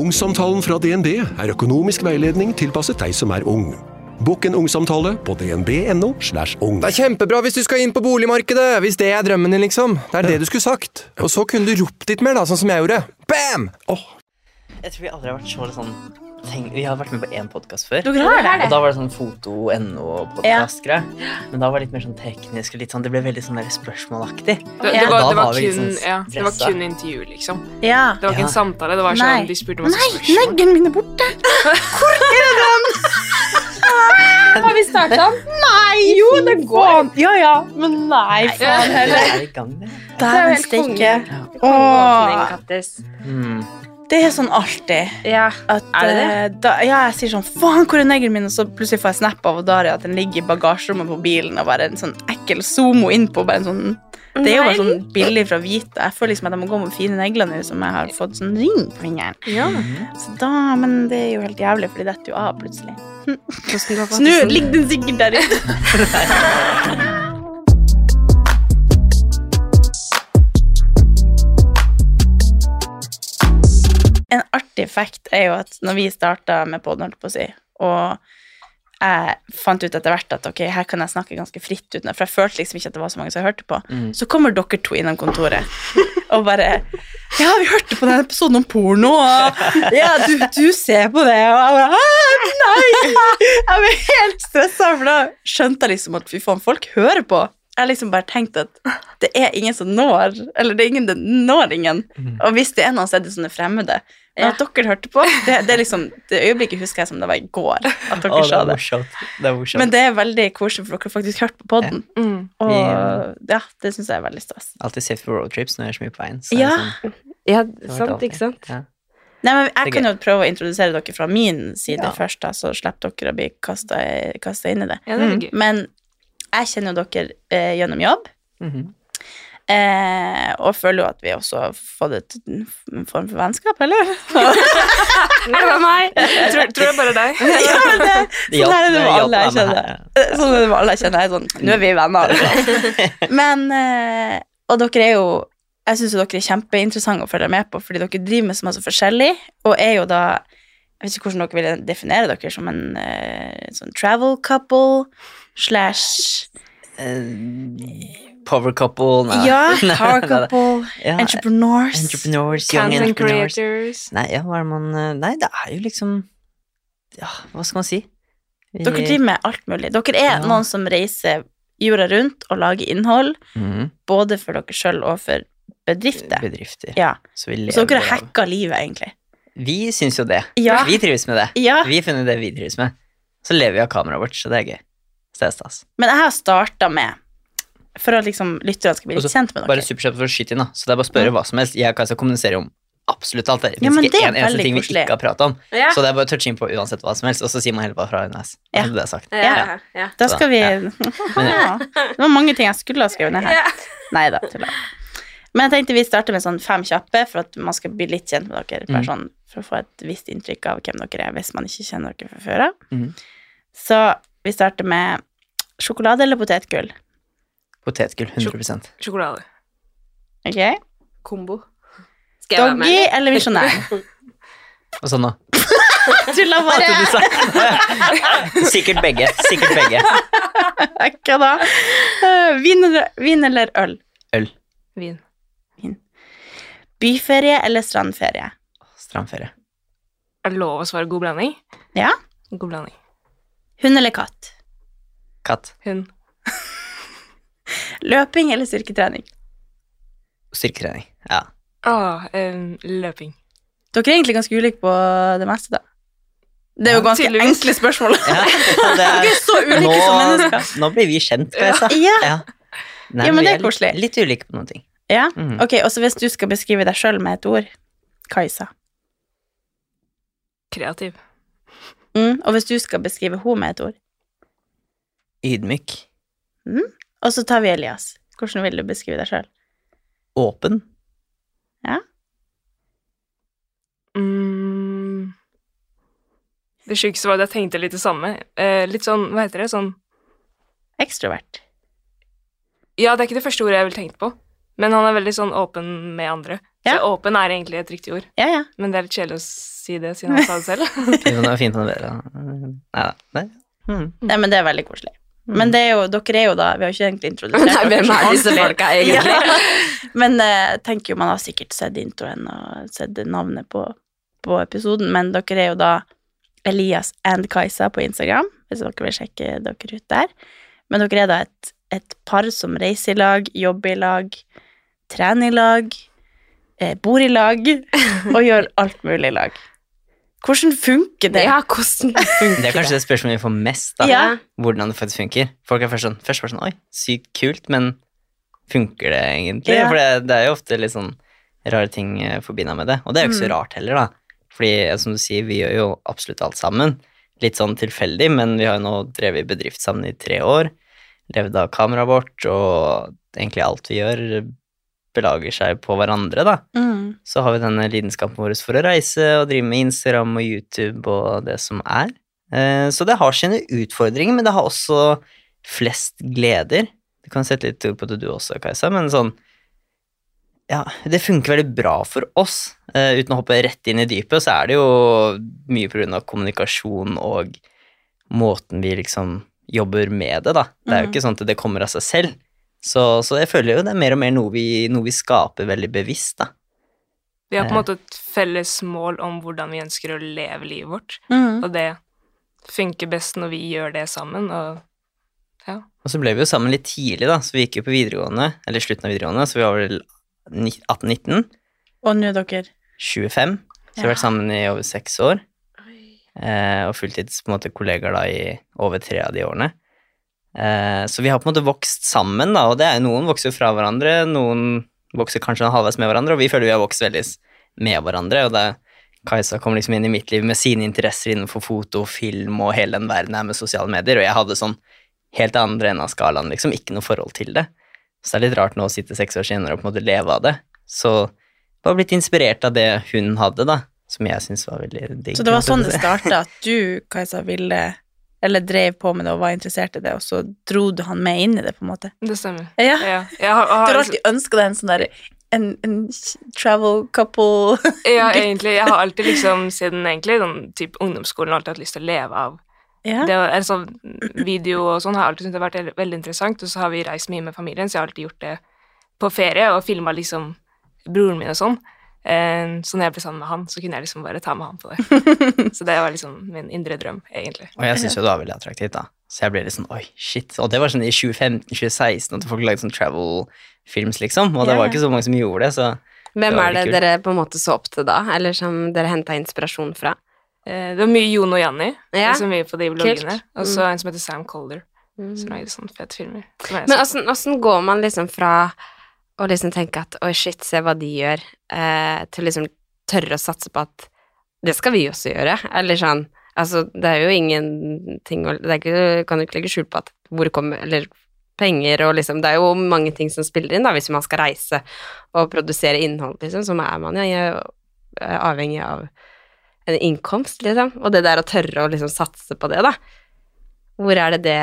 Ungsamtalen fra DNB er økonomisk veiledning tilpasset deg som er ung. Bokk en ungsamtale på dnb.no. slash ung. Det er kjempebra hvis du skal inn på boligmarkedet, hvis det er drømmen din, liksom. Det er det du skulle sagt. Og så kunne du ropt litt mer, da, sånn som jeg gjorde. Bam! Jeg tror vi aldri har vært så sånn tenk, Vi har vært med på én podkast før. Dere har det? Og da var det sånn foto.no-podkast-greie. Men da var det litt mer sånn teknisk. og litt sånn, Det ble veldig sånn spørsmålaktig. Det, Ja. det, var, det, var kun, liksom ja, det var kun intervju, liksom. Ja. Det var ikke Ja. en samtale. Det var Nei. sånn, De spurte masse Nei, spørsmål. neglen min er borte! Hvor er den? Har vi starta? Nei, jo, det går. Ja, ja, men nei, faen heller. er det. Dæven helt stikke. Åpning, Åh. Det er sånn alltid. Ja. At, Er det det? eh, Da, ja, jeg sier sånn Faen, hvor er neglen min? Og så plutselig får jeg snap av Daria at den ligger i bagasjerommet på bilen og bare en sånn ekkel somo innpå. Bare en sånn det er jo bare sånn billig fra Vita. Jeg føler liksom at jeg må gå med fine negler nå som jeg har fått sånn ring på fingeren. ja. Så da, Men det er jo helt jævlig, for de detter jo av plutselig. Så nå ligger den sikkert der ute. En artig fact er jo at når vi starta med poden, holdt på å si, og jeg fant ut etter hvert at ok, her kan jeg snakke ganske fritt uten For jeg følte liksom ikke at det var så mange som hørte på. Mm. Så kommer dere to innom kontoret og bare Ja, vi hørte på den episoden om porno, og ja, du, du ser på det, og jeg bare Nei! Jeg ble helt stressa, for da skjønte jeg liksom at fy faen, folk hører på. Jeg har liksom bare tenkt at det er ingen som når, eller det er ingen det når ingen. Og hvis det er noen, så er det sånne fremmede. Men at dere hørte på, det, det er liksom Det øyeblikket husker jeg som det var i går. At dere det sa er det. Det er. Men det er veldig koselig, for dere har faktisk hørt på podden. Mm. Og Vi- ja, det syns jeg er veldig stas. Alltid safe for roadtrips når jeg er så mye på veien. Så Ja. sånn, Ja, sant, ikke sant? Ja. Nei, men Jeg kan jo prøve å introdusere dere fra min side Ja. først, da, så slipper dere å bli kasta inn i det. Ja, det er. Men jeg kjenner jo dere eh, gjennom jobb, Mhm. Eh, og føler jo at vi også har fått et, en form for vennskap, eller? Det var meg. Tror, tror er bare deg. ja, men det, sånn er det med alle jeg kjenner. Sånn er det med alle jeg kjenner. Jeg er sånn, Nå er vi venner. Liksom. Men, eh, og dere er jo Jeg syns dere er kjempeinteressante å følge med på, fordi dere driver med så mye forskjellig, og er jo da Jeg vet ikke hvordan dere vil definere dere som en eh, sånn travel couple slash Eh, Power couple nei. Ja, power couple, Ja, entrepreneurs. Entrepreneurs, young Content entrepreneurs. creators. Nei, ja, man eh, Nei, det er jo liksom Ja, hva skal man si? Vi- Dere driver med alt mulig. Dere er noen som reiser jorda rundt og lager innhold, Mhm. både for dere sjøl og for bedrifter. Bedrifter. Ja. Så vi Så dere har hacka livet, egentlig. Vi syns jo det. Ja. Vi trives med det. Ja, Vi har funnet det vi trives med. Så lever vi av kameraet vårt, så det er gøy. Så det er stas. men jeg har starta med For at liksom lytterne skal bli litt Også kjent med Bare dere. superkjapt for å skyte inn, da. Så det er bare å spørre hva som helst. Jeg kan kommunisere om absolutt alt. Det Ja, finnes ikke det er en eneste ting vi koselig. ikke har pratet om. Ja. Så det er bare å touche inn på uansett hva som helst, og så sier man heller bare fra underveis. Ja. Det sagt. Ja. ja. Da skal vi ja. ja. Det var mange ting jeg skulle ha skrevet ned her. Ja. Nei da, tulla. Men jeg tenkte vi starter med sånn fem kjappe, for at man skal bli litt kjent med dere. Bare Mm. sånn, for å få et visst inntrykk av hvem dere er, hvis man ikke kjenner dere fra før av. Mm. Så vi starter med sjokolade eller potetgull. Potetgull, 100 Sjokolade. Ok? Kombo. Skal jeg være med? Doggy eller visjonær? Og sånn, da. Tulla bare. Sikkert begge. Sikkert begge. Hva da? Vin eller, vin eller øl? Øl. Vin. vin. Byferie eller strandferie? Strandferie. Er det lov å svare god blanding? Ja. God blanding. Hund eller katt? Katt. Hund. Løping eller styrketrening? Styrketrening. Ja. Ah, um, løping. Dere er egentlig ganske ulike på det meste, da. Det er jo ganske ja, enkle spørsmål. ja Dere er så ulike nå, som mennesker. nå blir vi kjent, skal jeg si. Ja. Ja. Nei, Ja, men det er koselig. Litt ulike på noen ting. ja. mm. Ok, og så hvis du skal beskrive deg sjøl med et ord Kajsa. kreativ. Mm. Og hvis du skal beskrive henne med et ord, Ydmyk. Og så tar vi Elias. Hvordan vil du beskrive deg sjøl? Åpen. Mm. Det sjukeste var at jeg tenkte litt det samme. Eh, litt sånn, hva heter det, sånn Ekstrovert. Ja, det er ikke det første ordet jeg ville tenkt på, men han er veldig sånn åpen med andre. Ja. Så åpen er egentlig et riktig ord, Ja, ja. men det er litt kjedelig å si det siden han sa det selv. Det er fint å dere. Nei da. Nei. Mm. Nei, men det er veldig koselig. Men det er jo, dere er jo da Vi har jo ikke egentlig introdusert Nei, hvem er disse folka egentlig? Ja. Men jeg tenker jo man har sikkert sett introen og sett navnet på, på episoden, men dere er jo da Elias and Kajsa på Instagram, hvis dere vil sjekke dere ut der. Men dere er da et, et par som reiser i lag, jobber i lag, trener i lag, eh, bor i lag og gjør alt mulig i lag. Hvordan funker det? Ja, hvordan funker Det er kanskje det spørsmålet vi får mest, da. Ja. Hvordan det faktisk funker. Folk er først sånn, først sånn Oi, sykt kult, men funker det egentlig? Ja. For det, det er jo ofte litt sånn rare ting forbinda med det. Og det er jo ikke så Mm. rart heller, da. Fordi eh, som du sier, vi gjør jo absolutt alt sammen. Litt sånn tilfeldig, men vi har jo nå drevet i bedrift sammen i tre år. Levd av kameraet vårt, og egentlig alt vi gjør, belager seg på hverandre, da. Mm. Så har vi denne lidenskapen vår for å reise og drive med Instagram og YouTube og det som er. Eh, Så det har sine utfordringer, men det har også flest gleder. Du kan sette litt ord på det du også, Kajsa, men sånn Ja, det funker veldig bra for oss. Eh, Uten å hoppe rett inn i dypet, så er det jo mye på grunn av kommunikasjon og måten vi liksom jobber med det, da. Det er jo Mhm. ikke sånn at det kommer av seg selv. Så, så jeg føler jo det er mer og mer noe vi, noe vi skaper veldig bevisst, da. Vi har på en måte et felles mål om hvordan vi ønsker å leve livet vårt, Mm. og det funker best når vi gjør det sammen, og ja. Og så ble vi jo sammen litt tidlig, da, så vi gikk jo på videregående, eller slutten av videregående, så vi var vel 18-19, Og nå er dere 25, så vi har Ja. vært sammen i over seks år, eh, og fulltids på en måte kollegaer da i over tre av de årene. Eh, så vi har på en måte vokst sammen, da, og det er noen vokser fra hverandre, noen vokser kanskje halvveis med hverandre, og vi føler vi har vokst veldig med hverandre, og det Kajsa kom liksom inn i mitt liv med sine interesser innenfor foto, film og hele den verden her med sosiale medier, og jeg hadde sånn helt andre enden av skalaen, liksom, ikke noe forhold til det. Så det er litt rart nå å sitte seks år senere og på en måte leve av det. Så var blitt inspirert av det hun hadde, da, som jeg syns var veldig digg. Så det var sånn det jeg starta, at du, Kajsa, ville Eller drev på med det og var interessert i det, og så dro du han med inn i det, på en måte? Det stemmer. Ja. Ja, jeg har, Du har, har alltid ønska deg en sånn derre en, en travel couple ja, egentlig, jeg har alltid liksom siden egentlig sånn typ ungdomsskolen alltid hatt lyst til å leve av Ja. det. Altså, video og sånn har alltid syntes det har vært veldig- veldig interessant, og så har vi reist mye med familien, så jeg har alltid gjort det på ferie og filma liksom broren min og sånn. Eh, Så når jeg ble sammen med han, så kunne jeg liksom bare ta med han på det. Så det var liksom min indre drøm, egentlig. Og jeg syns jo det var veldig attraktivt, da. Så jeg ble litt sånn oi, shit. Og det var sånn i 2015-2016 at folk lagde sånn travel-films, liksom. Og det var ikke så mange som gjorde det, så Hvem Det var er det dere på en måte så opp til da, eller som dere henta inspirasjon fra? Eh, Det var mye Jon og Janni Ja. som mye på de bloggene. Og så Mm. en som heter Sam Colder, som lagde sånne fete filmer. Men åssen går man liksom fra å liksom tenke at oi, shit, se hva de gjør, eh, til liksom tørre å satse på at det skal vi også gjøre? Eller sånn Altså, det er jo ingenting å Det kan jo ikke legge skjul på at hvor kommer Eller penger og liksom Det er jo mange ting som spiller inn, da, hvis man skal reise og produsere innhold, liksom, så er man jo ja, avhengig av en innkomst, liksom. Og det der å tørre å liksom satse på det, da. Hvor er det det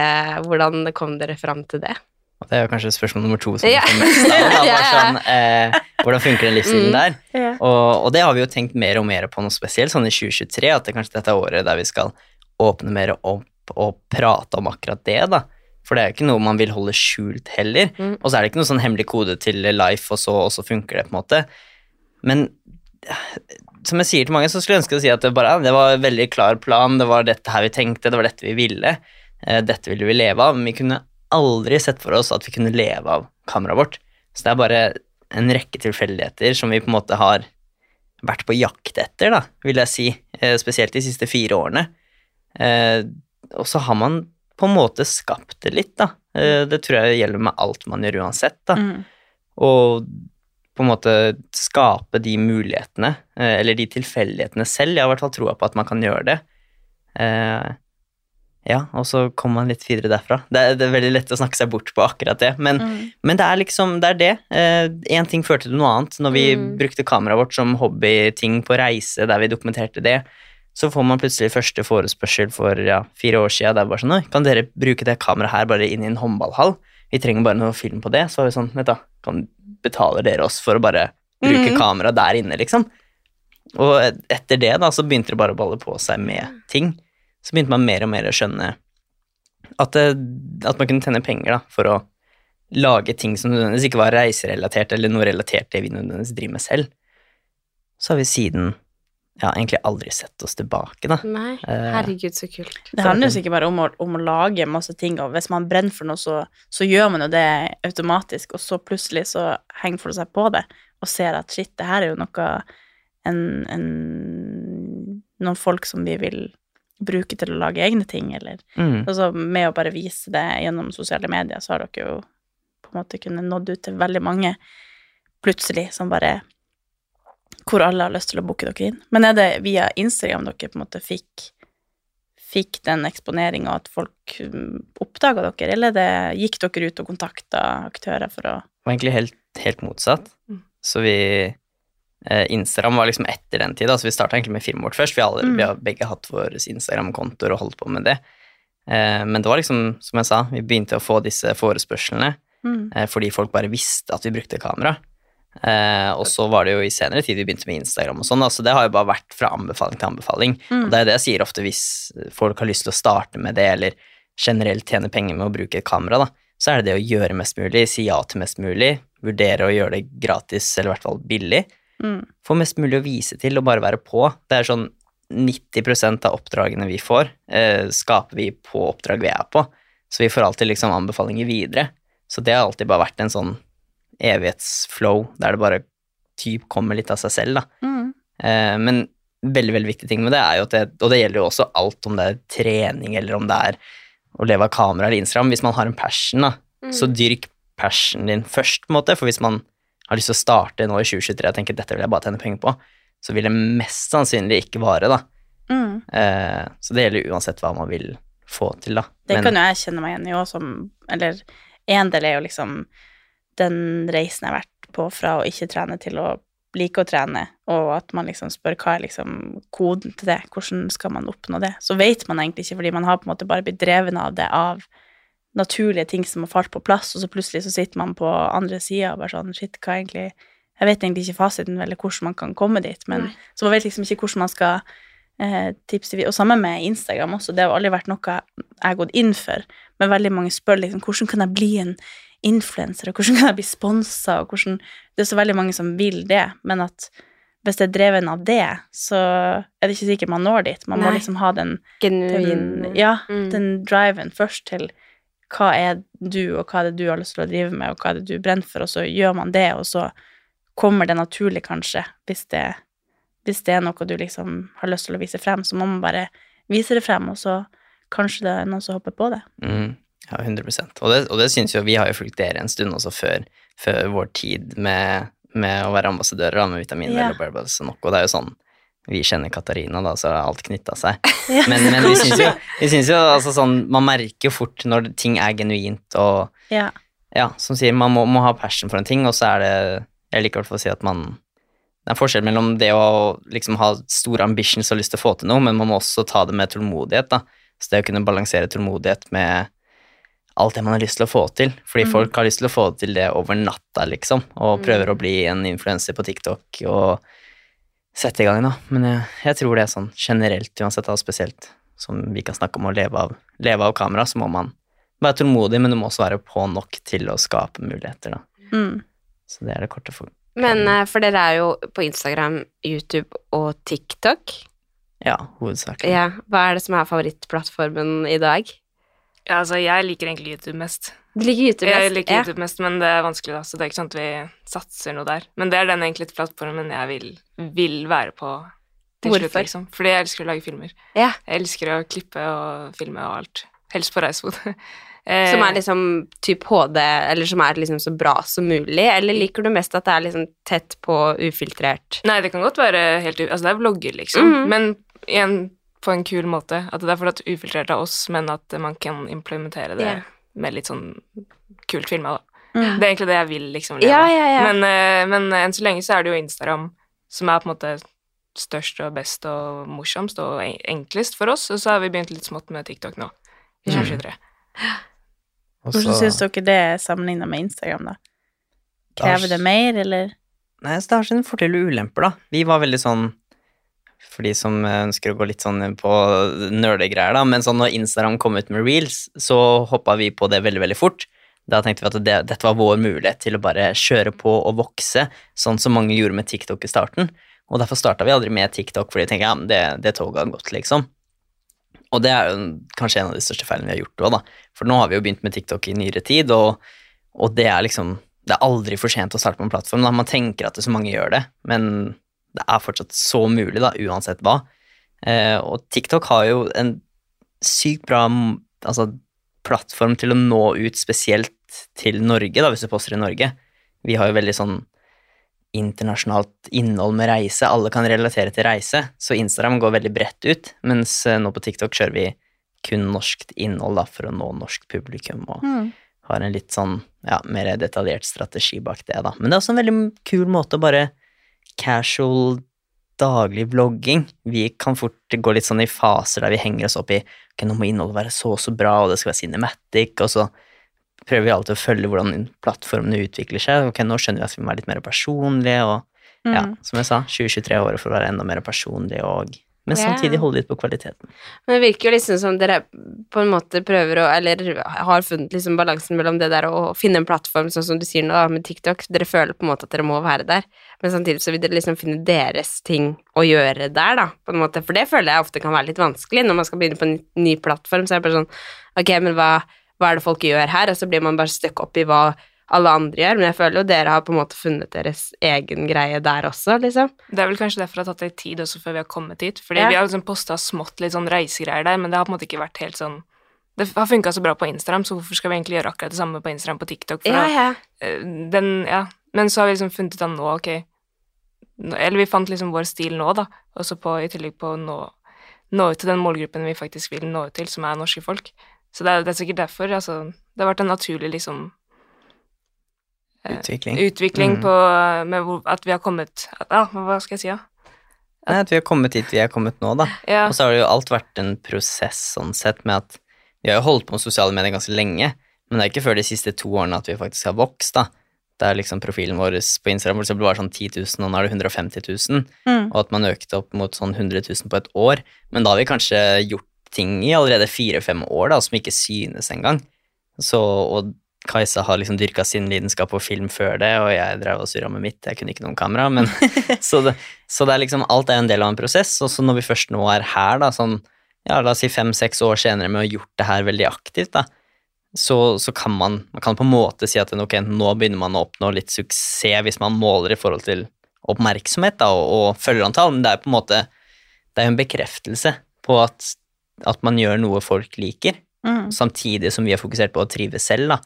Hvordan kom dere fram til det? Og det er jo kanskje spørsmål nummer to som Ja. bare sånn, eh, hvordan funker den livsstilen Mm. der? Yeah. Og, og det har vi jo tenkt mer og mer på noe spesielt, sånn i 2023, at det kanskje dette er året der vi skal åpne mer opp og prate om akkurat det, da. For det er jo ikke noe man vil holde skjult heller. Mm. Og så er det ikke noe sånn hemmelig kode til life, og så, og så funker det, på en måte. Men som jeg sier til mange, så skulle jeg ønske å si at det bare det var en veldig klar plan, det var dette her vi tenkte, det var dette vi ville. eh, Dette ville vi leve av, men vi kunne aldri sett for oss at vi kunne leve av kameraet vårt. Så det er bare en rekke tilfeldigheter som vi på en måte har vært på jakt etter, da, vil jeg si. eh, Spesielt de siste fire årene. Eh, Og så har man på en måte skapt det litt, da. Eh, Det tror jeg gjelder med alt man gjør uansett, da. Mm. Og på en måte skape de mulighetene, eller de tilfeldighetene selv. Jeg har i hvert fall troa på at man kan gjøre det. Eh, ja, og så kommer man litt videre derfra. Det er, det er veldig lett å snakke seg bort på akkurat det, men, men det er liksom, det er det. Én ting førte til noe annet. Når vi Mm. brukte kameraet vårt som hobbyting på reise, der vi dokumenterte det, så får man plutselig første forespørsel for ja, fire år siden. Der var sånn, kan dere bruke det kameraet her bare inn i en håndballhall? Vi trenger bare noe film på det. Så var vi sånn, vet du, kan betaler dere oss for å bare bruke mm. kamera der inne, liksom? Og etter det da, så begynte det bare å balle på seg med ting. Så begynte man mer og mer å skjønne at, det, at man kunne tjene penger da, for å lage ting som nødvendigvis ikke var reiserelatert, eller noe relatert til det vi nødvendigvis driver med selv. Så har vi siden ja, egentlig aldri sett oss tilbake, da. Nei, Eh, herregud, så kult. Det handler jo sikkert bare om å, om å lage masse ting, og hvis man brenner for noe, så, så gjør man jo det automatisk, og så plutselig så henger folk seg på det, og ser at shit, det her er jo noe en, en, Noen folk som vi vil bruke til å lage egne ting, eller Mm. Altså med å bare vise det gjennom sosiale medier, så har dere jo på en måte kunnet nådd ut til veldig mange plutselig, som bare Hvor alle har lyst til å booke dere inn. Men er det via Instagram dere på en måte fikk fikk den eksponeringa, at folk oppdaga dere, eller det, gikk dere ut og kontakta aktører for å Det var egentlig helt, helt motsatt. Mm. Så vi Instagram var liksom etter den tid, altså vi starta egentlig med firmaet vårt først. Vi, alle, Mm. vi har begge hatt våre Instagram-kontoer og holdt på med det. Eh, men det var liksom, som jeg sa, vi begynte å få disse forespørslene Mm. eh, fordi folk bare visste at vi brukte kamera. Eh, og så var det jo i senere tid vi begynte med Instagram og sånn, så det har jo bare vært fra anbefaling til anbefaling. Mm. Og det er det jeg sier ofte hvis folk har lyst til å starte med det, eller generelt tjene penger med å bruke et kamera, da, så er det det å gjøre mest mulig, si ja til mest mulig, vurdere å gjøre det gratis, eller i hvert fall billig. Mm. Få mest mulig å vise til og bare være på. Det er sånn 90% av oppdragene vi får, eh, skaper vi på oppdrag vi er på. Så vi får alltid liksom anbefalinger videre. Så det har alltid bare vært en sånn evighetsflow, der det bare typ kommer litt av seg selv, da. Mm. Eh, men veldig, veldig viktig ting med det er jo at det, og det gjelder jo også alt om det er trening, eller om det er å leve av kamera eller Instagram, hvis man har en passion, da, så dyrk passionen din først, på en måte, for hvis man har lyst til å starte nå i 2023 og tenker dette vil jeg bare tjene penger på, så vil det mest sannsynlig ikke vare, da. Mm. Eh, så det gjelder uansett hva man vil få til, da. Det Men- kan jo jeg kjenne meg igjen i òg, som Eller en del er jo liksom den reisen jeg har vært på fra å ikke trene til å like å trene, og at man liksom spør hva er liksom koden til det, hvordan skal man oppnå det, så vet man egentlig ikke, fordi man har på en måte bare blitt dreven av det av naturlige ting som har falt på plass, og så plutselig så sitter man på andre sida og bare sånn shit, hva egentlig Jeg vet egentlig ikke fasiten, eller hvordan man kan komme dit, men Nei. så man vet liksom ikke hvordan man skal eh, tipse. Og sammen med Instagram også, det har aldri vært noe jeg har gått inn for, men veldig mange spør liksom hvordan kan jeg bli en influenser, og hvordan kan jeg bli sponsa, og hvordan Det er så veldig mange som vil det, men at hvis det er dreven av det, så er det ikke sikkert man når dit. Man må liksom ha den, Genuin den Ja, Mm. den driven først til hva er du, og hva er det du har lyst til å drive med, og hva er det du brenner for, og så gjør man det, og så kommer det naturlig, kanskje, hvis det, hvis det er noe du liksom har lyst til å vise frem, så må man bare vise det frem, og så kanskje det er noen som hopper på det. Mm, ja, 100 Og det, og det syns jo Vi har jo fulgt dere en stund også før, før vår tid med, med å være ambassadører da, med Vitamin ja. og Barbers og noe. Og det er jo sånn Vi kjenner Katarina, da, så har alt knytta seg. Ja, Men, men vi syns jo, vi synes jo altså sånn Man merker jo fort når ting er genuint og Ja. Ja, som sier, man må, må ha passion for en ting, og så er det Jeg liker i hvert fall å si at man Det er forskjell mellom det å liksom ha store ambitions og lyst til å få til noe, men man må også ta det med tålmodighet, da. Så det å kunne balansere tålmodighet med alt det man har lyst til å få til. Fordi mm. folk har lyst til å få til det over natta, liksom, og Mm. prøver å bli en influenser på TikTok og sette i gang, da. Men jeg, jeg tror det er sånn generelt, uansett, og spesielt som vi kan snakke om å leve av, leve av kamera, så må man være tålmodig, men du må også være på nok til å skape muligheter, da. Mm. Så det er det korte for Men eh, for dere er jo på Instagram, YouTube og TikTok. Ja, hovedsakelig. Ja, hva er det som er favorittplattformen i dag? Ja, altså, jeg liker egentlig YouTube mest. Du liker YouTube Jeg liker Ja. YouTube mest, men det er vanskelig, da, så det er ikke sånn at vi satser noe der. Men det er den egentlig plattformen jeg vil, vil være på til slutt, liksom. Fordi jeg elsker å lage filmer. Ja. Jeg elsker å klippe og filme og alt. Helst på reisefot. Eh, Som er liksom typ HD, eller som er liksom så bra som mulig, eller liker du mest at det er liksom tett på, ufiltrert? Nei, det kan godt være helt. Altså, det er vlogger, liksom. Mhm. Men igjen på en kul måte. At det er fortsatt ufiltrert av oss, men at man kan implementere det Ja. Med litt sånn kult filma, da. Mm. Det er egentlig det jeg vil, liksom. leve. Ja, ja, ja. Men, eh, men enn så lenge så er det jo Instagram som er på en måte størst og best og morsomst og enklest for oss, og så har vi begynt litt smått med TikTok nå. I 2023. Mm. Hvordan så- syns dere det er sammenligna med Instagram, da? Det har- Krever det mer, eller? Nei, så det har sine fordeler og ulemper, da. Vi var veldig sånn For de som ønsker å gå litt sånn på nerdegreier, da, men sånn når Instagram kom ut med reels, så hoppa vi på det veldig, veldig fort. Da tenkte vi at det, dette var vår mulighet til å bare kjøre på og vokse, sånn som mange gjorde med TikTok i starten. Og derfor starta vi aldri med TikTok, fordi vi tenkte ja, det, det toget har gått, liksom. Og det er jo kanskje en av de største feilene vi har gjort òg, da. For nå har vi jo begynt med TikTok i nyere tid, og, og det er liksom Det er aldri for sent å starte på en plattform. Da. Man tenker at det så mange gjør det, men det er fortsatt så mulig, da, uansett hva. Eh, og TikTok har jo en sykt bra altså, plattform til å nå ut spesielt til Norge, da, hvis du poster i Norge. Vi har jo veldig sånn internasjonalt innhold med reise. Alle kan relatere til reise, så Instagram går veldig bredt ut, mens eh, nå på TikTok kjører vi kun norskt innhold da, for å nå norsk publikum, og Mm. har en litt sånn ja, mer detaljert strategi bak det, da. Men det er også en veldig kul måte å bare casual daglig vlogging. Vi kan fort gå litt sånn i faser der vi henger oss opp i ok, nå må innholdet være så og så bra, og det skal være cinematic, og så prøver vi alltid å følge hvordan plattformene utvikler seg. Ok, nå skjønner vi at vi må være litt mer personlige, og ja, Mm. som jeg sa, 2023 er året for å være enda mer personlig, og men samtidig holde litt på kvaliteten. Men det virker jo liksom som dere på en måte prøver å, eller har funnet liksom balansen mellom det der å finne en plattform, sånn som du sier nå da, med TikTok. Dere føler på en måte at dere må være der, men samtidig så vil dere liksom finne deres ting å gjøre der, da, på en måte. For det føler jeg ofte kan være litt vanskelig når man skal begynne på en ny plattform. Så er det bare sånn, ok, men hva, hva er det folk gjør her? Og så blir man bare stuck opp i hva alle andre gjør, men jeg føler jo dere har på en måte funnet deres egen greie der også, liksom. Det er vel kanskje derfor det har tatt litt tid også før vi har kommet hit. Fordi Ja. vi har liksom posta smått litt sånn reisegreier der, men det har på en måte ikke vært helt sånn Det har funka så bra på Instagram, så hvorfor skal vi egentlig gjøre akkurat det samme på Instagram på TikTok? For Ja, ja. eh, den, ja. Men så har vi liksom funnet ut av nå, ok Eller vi fant liksom vår stil nå, da, og så på, i tillegg på å nå, nå ut til den målgruppen vi faktisk vil nå ut til, som er norske folk. Så det er, det er sikkert derfor, altså Det har vært en naturlig liksom Utvikling. Utvikling Mm. på med hvor, at vi har kommet at, Ja, hva skal jeg si, da? Nei, at vi har kommet dit vi er kommet nå, da. Ja. Og så har det jo alt vært en prosess sånn sett med at vi har jo holdt på med sosiale medier ganske lenge, men det er ikke før de siste to årene at vi faktisk har vokst, da. Det er liksom profilen vår på Instagram for eksempel var sånn 10 000, og nå er det 150 000, Mm. og at man økte opp mot sånn 100 000 på et år. Men da har vi kanskje gjort ting i allerede fire-fem år da, som ikke synes engang. Så, og Kajsa har liksom dyrka sin lidenskap på film før det, og jeg drev og surra med mitt, jeg kunne ikke noe kamera, men så, det, så det er liksom, alt er en del av en prosess, og så når vi først nå er her, da, sånn, ja, la oss si fem-seks år senere med å ha gjort det her veldig aktivt, da, så, så kan man, man kan på en måte si at ok, nå begynner man å oppnå litt suksess hvis man måler i forhold til oppmerksomhet da, og, og følgerantall, men det er på en måte, det er en bekreftelse på at, at man gjør noe folk liker, Mm. samtidig som vi har fokusert på å trive selv, da.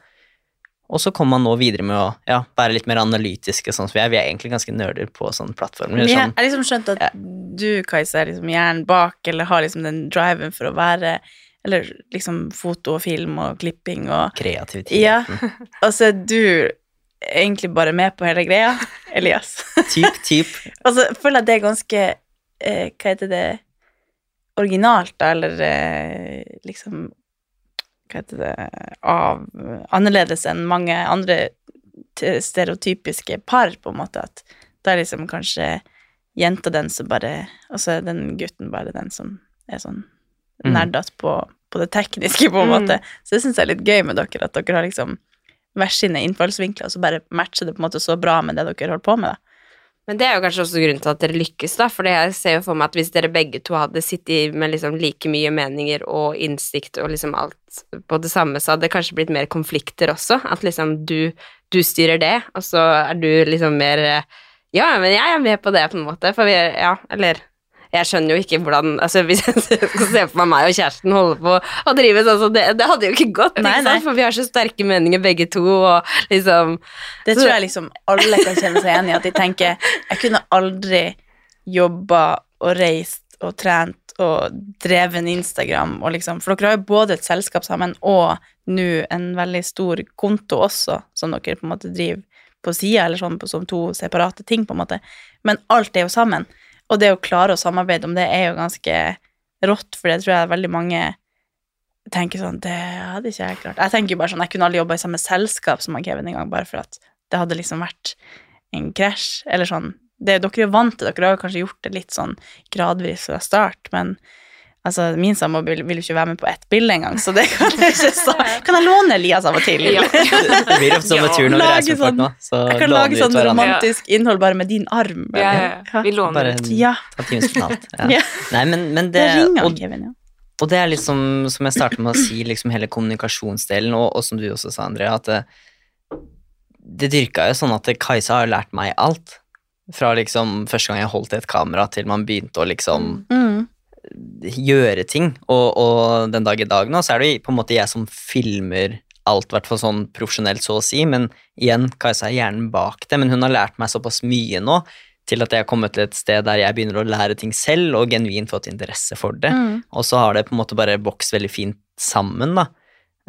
Og så kommer man nå videre med å ja, være litt mer analytiske, sånn som vi er. Vi er egentlig ganske nerder på sånne plattformer. Men jeg Sånn, har liksom skjønt at du, Kajsa, er liksom hjernen bak, eller har liksom den driven for å være Eller liksom foto og film og klipping og kreativitet. Ja. Og så er du egentlig bare med på hele greia, Elias. Typ, typ. Og så føler jeg at det er ganske eh, Hva heter det Originalt, da, eller eh, liksom Hva heter det av, Annerledes enn mange andre stereotypiske par, på en måte. At da er liksom kanskje jenta den som bare Og så er den gutten bare den som er sånn Mm. nerdete på, på det tekniske, på en Mm. måte. Så det syns jeg er litt gøy med dere, at dere har liksom hver sine innfallsvinkler, og så bare matcher det på en måte så bra med det dere holder på med. da. Men det er jo kanskje også grunnen til at dere lykkes, da, for jeg ser jo for meg at hvis dere begge to hadde sittet med liksom like mye meninger og innsikt og liksom alt på det samme, så hadde det kanskje blitt mer konflikter også, at liksom du, du styrer det, og så er du liksom mer eh, Ja, men jeg er med på det, på en måte, for vi er Ja, eller Jeg skjønner jo ikke hvordan altså Hvis jeg skal se for meg meg og kjæresten holde på å drive sånn, så det, det hadde jo ikke gått, Nei, ikke for vi har så sterke meninger begge to, og liksom Det tror jeg liksom alle kan kjenne seg igjen i, at de tenker jeg kunne aldri jobba og reist og trent og drevet en Instagram og liksom For dere har jo både et selskap sammen og nå en veldig stor konto også, som dere på en måte driver på sida, eller sånn som to separate ting, på en måte. Men alt er jo sammen. Og det å klare å samarbeide om det er jo ganske rått, for det tror jeg veldig mange tenker sånn Det hadde ikke jeg klart. Jeg tenker jo bare sånn, jeg kunne aldri jobba i samme selskap som Kevin en gang, bare for at det hadde liksom vært en krasj, eller sånn. Det, dere er vant til Dere har kanskje gjort det litt sånn gradvis fra start, men altså, min samboer vil, vil ikke være med på ett bilde engang, så det kan jeg ikke så. Kan jeg låne Elias av og til? Ja. Det blir ofte sånn med tur når vi reiser med folk sånn- nå. Så Jeg kan lage sånn romantisk romantisk innhold bare med din arm. Ja, ja, ja. Vi låner Bare ut. Ja. Ja. Ja. Nei, men, men Det det ringer og, Kevin, ja. og det er liksom, som jeg startet med å si, liksom hele kommunikasjonsdelen, og, og som du også sa, Andrea, at det, det dyrka jo sånn at Kajsa har lært meg alt. Fra liksom første gang jeg holdt i et kamera, til man begynte å liksom Mm. Gjøre ting. Og, og den dag i dag nå, så er det på en måte jeg som filmer alt, i sånn profesjonelt, så å si. Men igjen, Kajsa er hjernen bak det, men hun har lært meg såpass mye nå til at jeg har kommet til et sted der jeg begynner å lære ting selv, og genuint fått interesse for det. Mm. Og så har det på en måte bare vokst veldig fint sammen, da.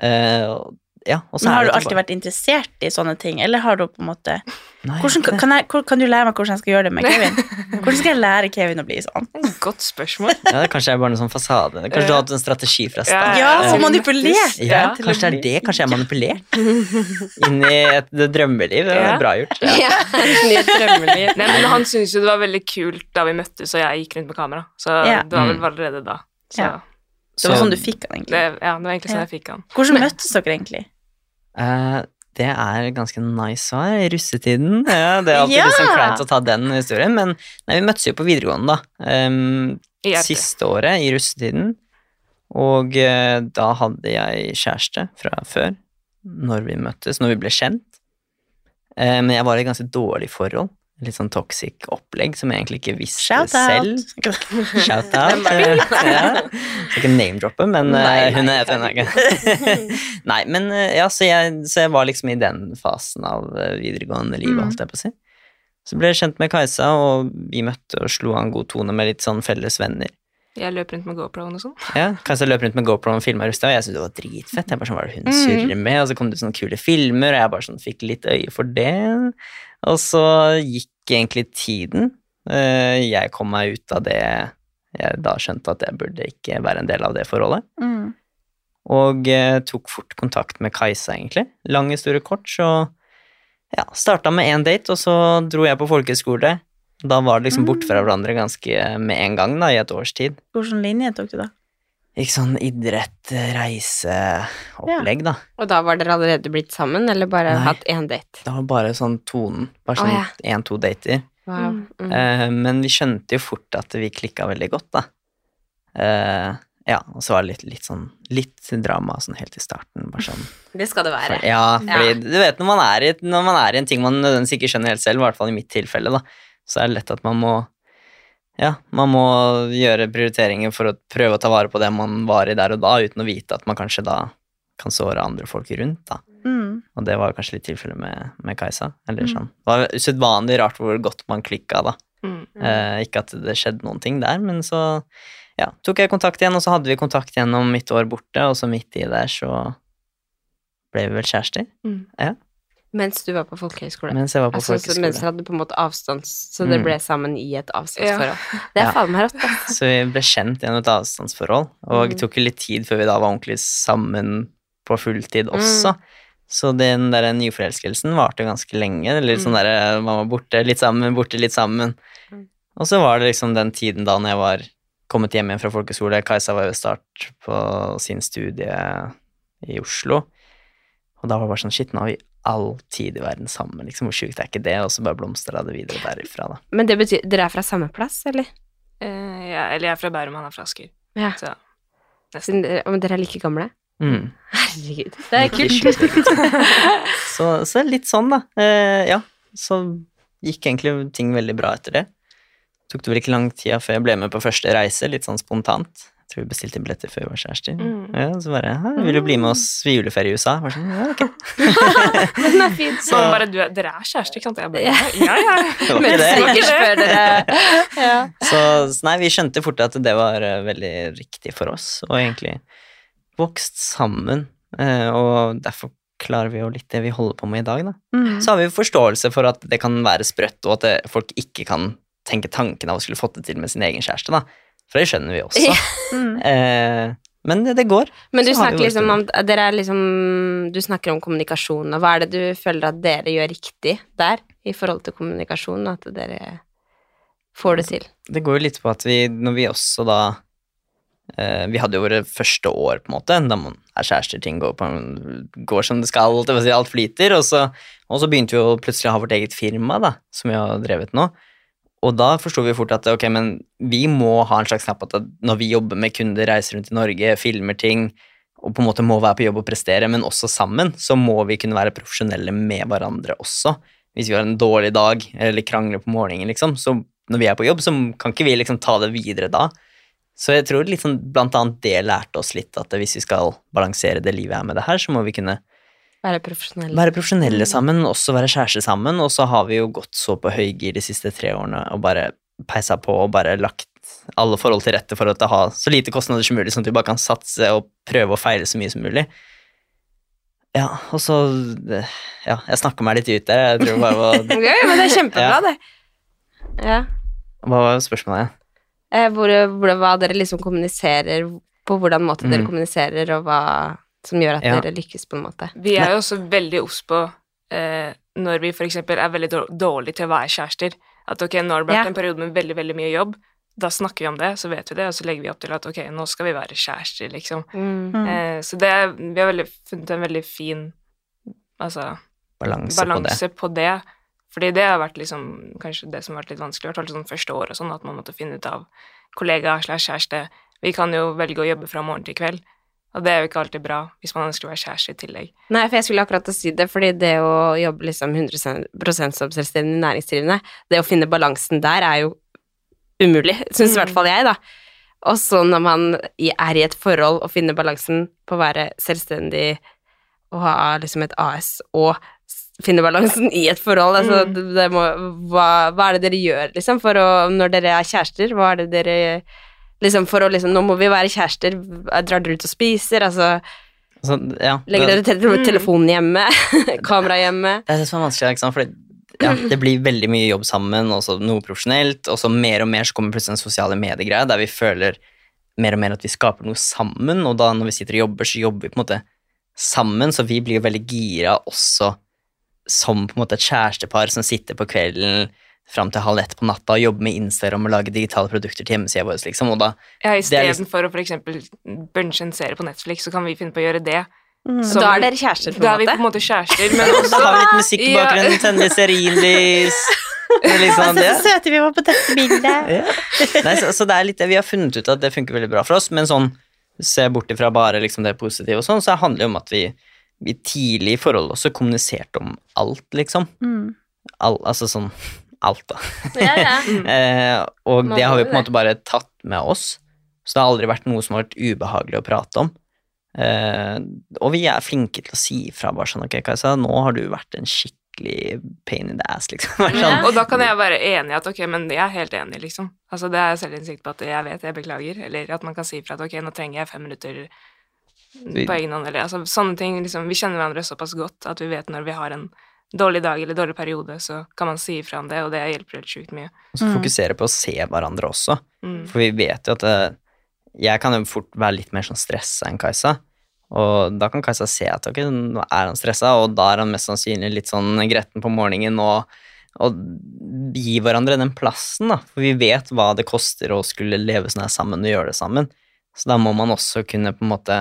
Uh, ja, og så Men har du alltid tilbake- vært interessert i sånne ting, eller har du på en måte Nei, hvordan, kan, jeg, kan du lære meg hvordan jeg skal gjøre det med Kevin? Hvordan skal jeg lære Kevin å bli sånn? Godt spørsmål. ja, det kanskje er bare noe sånn fasade. Kanskje du har hatt en strategi fra start. Ja, og så manipulert! Ja, kanskje det er det. Kanskje jeg er manipulert inn i et det drømmeliv. Det Ja. er bra gjort. Ja. Ja, drømmeliv. Nei, men han syntes jo det var veldig kult da vi møttes og jeg gikk rundt med kamera. Så Ja. det var vel Mm. allerede da. Så Ja. Det var sånn du fikk han, det, egentlig. ja, det var egentlig sånn Ja. jeg fikk han. Hvordan møttes dere egentlig? Uh, det er ganske nice svar. I russetiden. Ja, det er alltid Ja! litt sånn kleint å ta den historien, men nei, vi møttes jo på videregående, da. Um, siste året i russetiden. Og uh, da hadde jeg kjæreste fra før, når vi møttes, når vi ble kjent. Uh, men jeg var i et ganske dårlig forhold. Litt sånn toxic opplegg som jeg egentlig ikke visste Shout selv. out! Shout out. eh, ja. Skal ikke name-droppe, men eh, Nei, nei, hun er et henne. Nei, men eh, ja, så jeg, så jeg var liksom i den fasen av eh, videregående livet, Mm. holdt jeg på å si. Så ble jeg kjent med Kajsa, og vi møtte og slo av en god tone med litt sånn felles venner. Jeg løp rundt med GoPro-en og sånn. Ja, Kajsa løp rundt med GoPro og filma Rusta, og jeg syntes det var dritfett. Jeg bare sånn, Hva er det hun Mm. surrer med? Og så kom det sånne kule filmer, og jeg bare sånn fikk litt øye for det. Og så gikk egentlig tiden. Eh, Jeg kom meg ut av det jeg da skjønte at jeg burde ikke være en del av det forholdet. Mm. Og eh, tok fort kontakt med Kajsa, egentlig. Lang historie kort, så ja, starta med én date, og så dro jeg på folkehøyskole. Da var det liksom borte fra hverandre ganske med en gang, da, i et års tid. Hvilken linje tok du, da? Ikke sånn idrett, reise, opplegg, da. Og da var dere allerede blitt sammen, eller bare Nei. hatt én date? Det var bare sånn tonen. Bare sånn ja. én-to dater. Wow. Mm. Eh, men vi skjønte jo fort at vi klikka veldig godt, da. Eh, ja, og så var det litt, litt sånn litt drama sånn helt i starten. Bare sånn Det skal det være. for, Ja, fordi du vet når man, er i, når man er i en ting man nødvendigvis ikke skjønner helt selv, i hvert fall i mitt tilfelle, da, så er det lett at man må ja, man må gjøre prioriteringer for å prøve å ta vare på det man var i der og da, uten å vite at man kanskje da kan såre andre folk rundt, da. Mm. Og det var kanskje litt tilfellet med, med Kajsa. Eller Mm. sånn. Det var usedvanlig rart hvor godt man klikka da. Mm. Eh, ikke at det skjedde noen ting der, men så ja, tok jeg kontakt igjen, og så hadde vi kontakt gjennom mitt år borte, og så midt i der så ble vi vel kjærester. Mens du var på folkehøyskole. Mens jeg var på Altså, så folkehøyskole. mens dere hadde på en måte avstands... Så dere Mm. ble sammen i et avstandsforhold. Det er Ja. faen meg rått, da. Så vi ble kjent gjennom et avstandsforhold, og det Mm. tok jo litt tid før vi da var ordentlig sammen på fulltid Mm. også. Så den der nyforelskelsen varte ganske lenge. det Litt sånn der man var borte, litt sammen, borte, litt sammen. Mm. Og så var det liksom den tiden da når jeg var kommet hjem igjen fra folkeskole, Kajsa var jo start på sin studie i Oslo, og da var det bare sånn shit, nå har vi all tid i verden sammen, liksom, hvor sjukt er ikke det? Og så bare blomstra det videre derifra, da. Men det betyr Dere er fra samme plass, eller? Eh, ja, eller jeg er fra Bærum, han er fra Asker. Ja. Så nesten. men dere er like gamle? Mm. Herregud, det er kult. så, så litt sånn, da. Eh, ja, så gikk egentlig ting veldig bra etter det. tok det vel ikke lang tid før jeg ble med på første reise, litt sånn spontant. Tror vi bestilte billetter før vi var kjærester. Mm. Ja, så bare «Hæ, 'Vil du bli med oss ved juleferie i USA?' Var sånn, ja, ok. Men det er fint. Så bare du, Dere er kjærester, ikke sant? Jeg bare, ja, ja. Det var ikke det. ja. Så, så nei, vi skjønte fort at det var eh, veldig riktig for oss, og egentlig vokst sammen, eh, og derfor klarer vi jo litt det vi holder på med i dag, da. Mm. Så har vi forståelse for at det kan være sprøtt, og at folk ikke kan tenke tanken av å skulle fått det til med sin egen kjæreste, da. For det skjønner vi også. Mm. Eh, men det, det går. Men du snakker liksom om. Dere er liksom Du snakker om kommunikasjon, og hva er det du føler at dere gjør riktig der i forhold til kommunikasjon, at dere får det til? Det går jo litt på at vi, når vi også da eh, Vi hadde jo våre første år, på en måte, da man er kjærester, ting går, på, går som det skal, det si alt flyter, og så, og så begynte vi jo plutselig å ha vårt eget firma, da, som vi har drevet nå. Og da forsto vi fort at ok, men vi må ha en slags knapp at når vi jobber med kunder, reiser rundt i Norge, filmer ting, og på en måte må være på jobb og prestere, men også sammen, så må vi kunne være profesjonelle med hverandre også. Hvis vi har en dårlig dag eller krangler på morgenen, liksom, så når vi er på jobb, så kan ikke vi liksom ta det videre da. Så jeg tror liksom blant annet det lærte oss litt at hvis vi skal balansere det livet er med det her, så må vi kunne Være profesjonelle. være profesjonelle sammen, også være kjærester sammen, og så har vi jo gått så på høygir de siste tre årene og bare peisa på og bare lagt alle forhold til rette for å ha så lite kostnader som mulig, sånn at vi bare kan satse og prøve å feile så mye som mulig. Ja, og så Ja, jeg snakka meg litt ut der. Jeg tror bare var, ja, men det er kjempebra, Ja. det. Ja. Hva var spørsmålet? Eh, hvor, hvor, hva dere liksom kommuniserer, på hvordan måte dere Mm. kommuniserer, og hva som gjør at Ja. dere lykkes, på en måte. Vi er jo også veldig obs på eh, når vi eksempel er veldig dårlige til å være kjærester. At ok, nå har det vært Ja. en periode med veldig, veldig mye jobb. Da snakker vi om det, så vet vi det, og så legger vi opp til at ok, nå skal vi være kjærester, liksom. Mm. Mm. Eh, så det vi har veldig, funnet en veldig fin altså, Balanse, på det. på det. Fordi det har vært liksom, kanskje det som har vært litt vanskelig, i hvert fall sånn første år og sånn, at man måtte finne ut av kollega slash kjæreste. Vi kan jo velge å jobbe fra morgen til kveld, og det er jo ikke alltid bra hvis man ønsker å være kjæreste i tillegg. Nei, for jeg skulle akkurat si det, fordi det å jobbe liksom 100 som selvstendig næringsdrivende, det å finne balansen der er jo umulig, syns i hvert fall jeg, da. Og så når man er i et forhold og finner balansen på å være selvstendig og ha liksom et AS og finne balansen i et forhold, altså Mm. det, det må, hva, hva er det dere gjør, liksom, for å, når dere er kjærester, hva er det dere Liksom for å liksom Nå må vi være kjærester, drar dere ut og spiser, altså Så, ja, Legger dere te telefonen hjemme? Kamera hjemme? det er det som er vanskelig, ikke sant? Fordi ja, det blir veldig mye jobb sammen, også noe profesjonelt, og så mer og mer så kommer plutselig den sosiale mediegreia, der vi føler mer og mer at vi skaper noe sammen, og da når vi sitter og jobber, så jobber vi på en måte sammen, så vi blir jo veldig gira også som på en måte et kjærestepar som sitter på kvelden fram til halv ett på natta og jobbe med Instagram og lage digitale produkter til hjemmesida vår, liksom, og da Ja, Det er liksom- Istedenfor å for eksempel bunche en serie på Netflix, så kan vi finne på å gjøre det. Mm. Som- Da er dere kjærester, på Da er vi på en måte kjærester, men også Da har vi litt musikk i Ja. bakgrunnen, tenner litt stearinlys er liksom. Så søte vi var på dette bildet. Ja. Nei, så, så det er litt det vi har funnet ut at det funker veldig bra for oss, men sånn, se bort ifra bare liksom det positive og sånn, så handler det om at vi, vi tidlig i forholdet også kommuniserte om alt, liksom. Mm. All, altså sånn alt, da. Ja, ja. Eh, og Man det har vi på en måte bare tatt med oss, så det har aldri vært noe som har vært ubehagelig å prate om. Eh, og vi er flinke til å si ifra bare sånn, ok, Kajsa, nå har du vært en skikkelig pain in the ass, liksom. Bare Ja. sånn. Og da kan jeg være enig i at ok, men jeg er helt enig, liksom. Altså Det er selvinnsikt på at jeg vet, jeg beklager, eller at man kan si ifra at ok, nå trenger jeg fem minutter på egen hånd, eller altså sånne ting. liksom, Vi kjenner hverandre såpass godt at vi vet når vi har en dårlig dag eller dårlig periode, så kan man si ifra om det, og det hjelper helt sjukt mye. Og så fokusere på å se hverandre også. Mm. For vi vet jo at eh, jeg kan jo fort være litt mer sånn stressa enn Kajsa. Og da kan Kajsa se at ok, nå er han stressa, og da er han mest sannsynlig litt sånn gretten på morgenen og, og gi hverandre den plassen, da. For vi vet hva det koster å skulle leve sånn her sammen og gjøre det sammen. Så da må man også kunne på en måte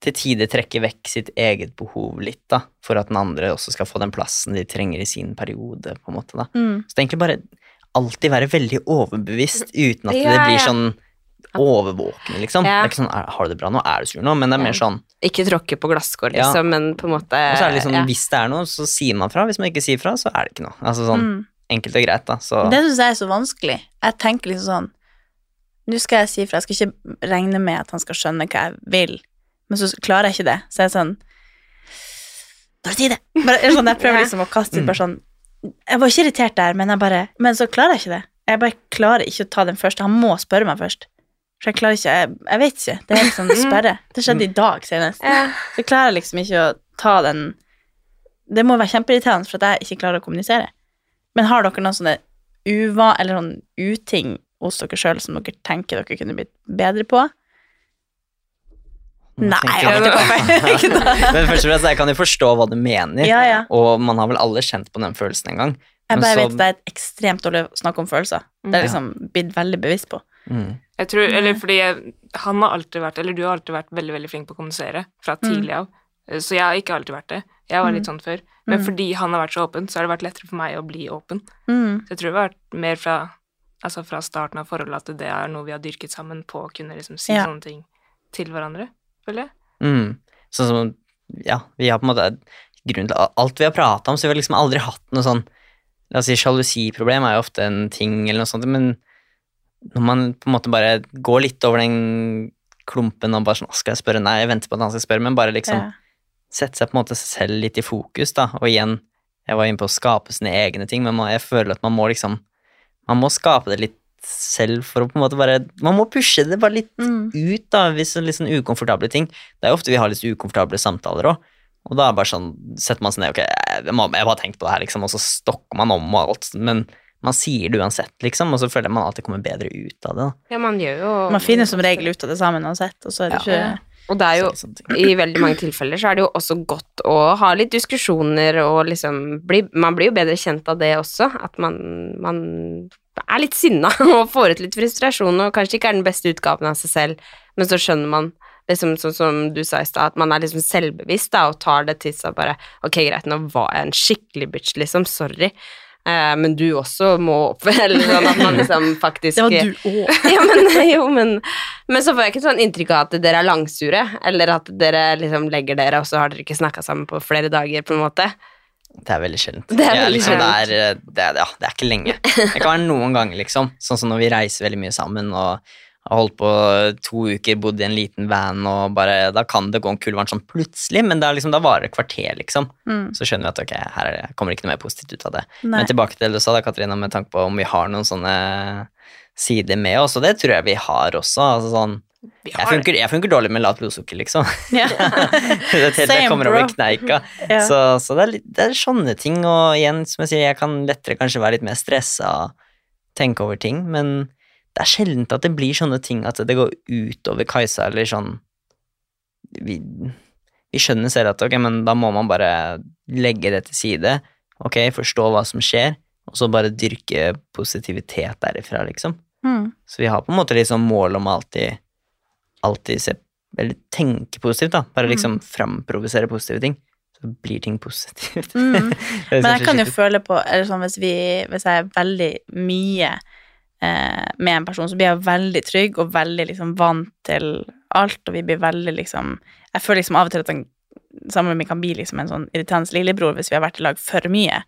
til tider trekke vekk sitt eget behov litt, da, for at den andre også skal få den plassen de trenger i sin periode, på en måte, da. Mm. Så det er egentlig bare alltid være veldig overbevist uten at Ja, det blir ja. sånn overvåkende, liksom. Ja. Det er ikke sånn 'har du det bra nå', 'er du sur nå', men det er mer sånn Ikke tråkke på glasskår, Ja. liksom, men på en måte Og så er det liksom, ja. hvis det er noe, så sier man fra. Hvis man ikke sier fra, så er det ikke noe. Altså sånn, Mm. enkelt og greit, da. Så Det syns jeg er så vanskelig. Jeg tenker liksom sånn Nå skal jeg si fra, jeg skal ikke regne med at han skal skjønne hva jeg vil, men så klarer jeg ikke det. Så jeg er sånn Da si det! Bare, sånn, jeg prøver liksom å kaste ut bare sånn Jeg var ikke irritert der, men jeg bare Men så klarer jeg ikke det. Jeg bare klarer ikke å ta den først. Han må spørre meg først. For jeg klarer ikke Jeg, jeg vet ikke. Det er liksom sperre. Det skjedde i dag senest. Så jeg klarer liksom ikke å ta den Det må være kjempeirriterende for at jeg ikke klarer å kommunisere. Men har dere noen sånne uva, eller sånn uting hos dere sjøl som dere tenker dere kunne blitt bedre på? Nei, jeg da. Men først og fremst, jeg kan jo forstå hva du mener, Ja, ja. og man har vel alle kjent på den følelsen en gang. Jeg bare så- vet det er et ekstremt dårlig å snakke om følelser. Det er liksom blitt veldig bevisst på. Mm. Jeg tror, eller fordi jeg, han har alltid vært, eller du har alltid vært veldig, veldig flink på å kommunisere fra Mm. tidlig av. Så jeg har ikke alltid vært det. Jeg var litt sånn før. Men Mm. fordi han har vært så åpen, så har det vært lettere for meg å bli åpen. Mm. Så jeg tror det har vært mer fra, altså fra starten av forholdet at det er noe vi har dyrket sammen på å kunne liksom si Ja. sånne ting til hverandre, føler jeg. Mm. Sånn som Ja, vi har på en måte grunn til alt vi har prata om, så vi har liksom aldri hatt noe sånn La oss si sjalusiproblem er jo ofte en ting, eller noe sånt, men når man på en måte bare går litt over den klumpen og bare sånn «Å, Skal jeg spørre? Nei, jeg venter på at han skal spørre, men bare liksom Ja. sette seg på en måte selv litt i fokus, da. Og igjen, jeg var inne på å skape sine egne ting, men jeg føler at man må liksom Man må skape det litt selv for å på en måte bare Man må pushe det bare litt Mm. ut, da, hvis det er litt sånn ukomfortable ting. Det er jo ofte vi har litt ukomfortable samtaler òg. Og da er det bare sånn, setter man seg ned ok, jeg, har bare tenkt på det her, liksom, og så stokker man om og alt. Men man sier det uansett, liksom, og så føler jeg man alltid kommer bedre ut av det. da. Ja, man gjør jo Man finner som regel ut av det sammen uansett, og så er det ikke Og det er jo, i veldig mange tilfeller så er det jo også godt å ha litt diskusjoner og liksom bli, Man blir jo bedre kjent av det også, at man, man er litt sinna og får ut litt frustrasjon og kanskje ikke er den beste utgaven av seg selv, men så skjønner man liksom sånn som du sa i stad, at man er liksom selvbevisst da, og tar det til seg bare Ok, greit, nå var jeg en skikkelig bitch, liksom, sorry. Eh, men du også må opp Eller sånn at man liksom faktisk Det var du òg. ja, men, jo, men, men så får jeg ikke sånn inntrykk av at dere er langsure, eller at dere liksom legger dere, og så har dere ikke snakka sammen på flere dager, på en måte. Det er veldig sjeldent. Det er liksom. Det er, det, er, ja, det er ikke lenge. Det kan være noen ganger, liksom. Sånn som når vi reiser veldig mye sammen og har holdt på to uker, bodd i en liten van, og bare Da kan det gå en kul varm sånn plutselig, men det er liksom, da varer det kvarter, liksom. Mm. Så skjønner vi at ok, her er det, kommer ikke noe mer positivt ut av det. Nei. Men tilbake til det du sa, da, Katarina, med tanke på om vi har noen sånne sider med oss, og det tror jeg vi har også. altså sånn jeg funker, jeg funker dårlig med lavt blodsukker, liksom. Yeah. det, det, Same, kommer over kneika. Ja. Så, så det, er litt, det er sånne ting, og igjen, som jeg sier, jeg kan lettere kanskje være litt mer stressa og tenke over ting, men det er sjelden at det blir sånne ting at det går utover Kajsa, eller sånn vi, vi skjønner selv at ok, men da må man bare legge det til side, ok, forstå hva som skjer, og så bare dyrke positivitet derifra, liksom. Mm. Så vi har på en måte liksom mål om alltid, alltid se, eller tenke positivt, da. Bare liksom framprovosere positive ting. Så blir ting positivt. Mm. Men jeg kan jo føle på eller sånn, hvis, vi, hvis jeg er veldig mye eh, med en person, så blir jeg veldig trygg og veldig liksom vant til alt, og vi blir veldig liksom Jeg føler liksom av og til at han sammen med meg kan bli liksom en sånn irriterende lillebror hvis vi har vært i lag for mye.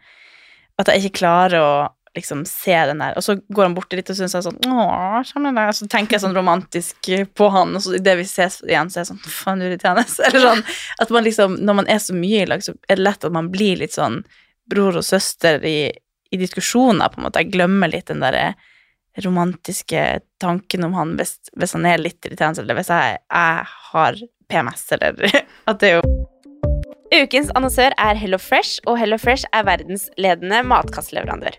At jeg ikke klarer å liksom se den der, og så går han borti litt og syns jeg sånn Åh, der. Så tenker jeg sånn romantisk på han, og så idet vi ses igjen, så er jeg sånn Faen, irriterende. Eller sånn at man liksom Når man er så mye i lag, så er det lett at man blir litt sånn bror og søster i, i diskusjoner, på en måte. Jeg glemmer litt den derre romantiske tanken om han hvis, hvis han er litt irriterende, eller hvis jeg, jeg har PMS, eller at det er jo Ukens annonsør er Hello Fresh, og Hello Fresh er verdens ledende matkastleverandør.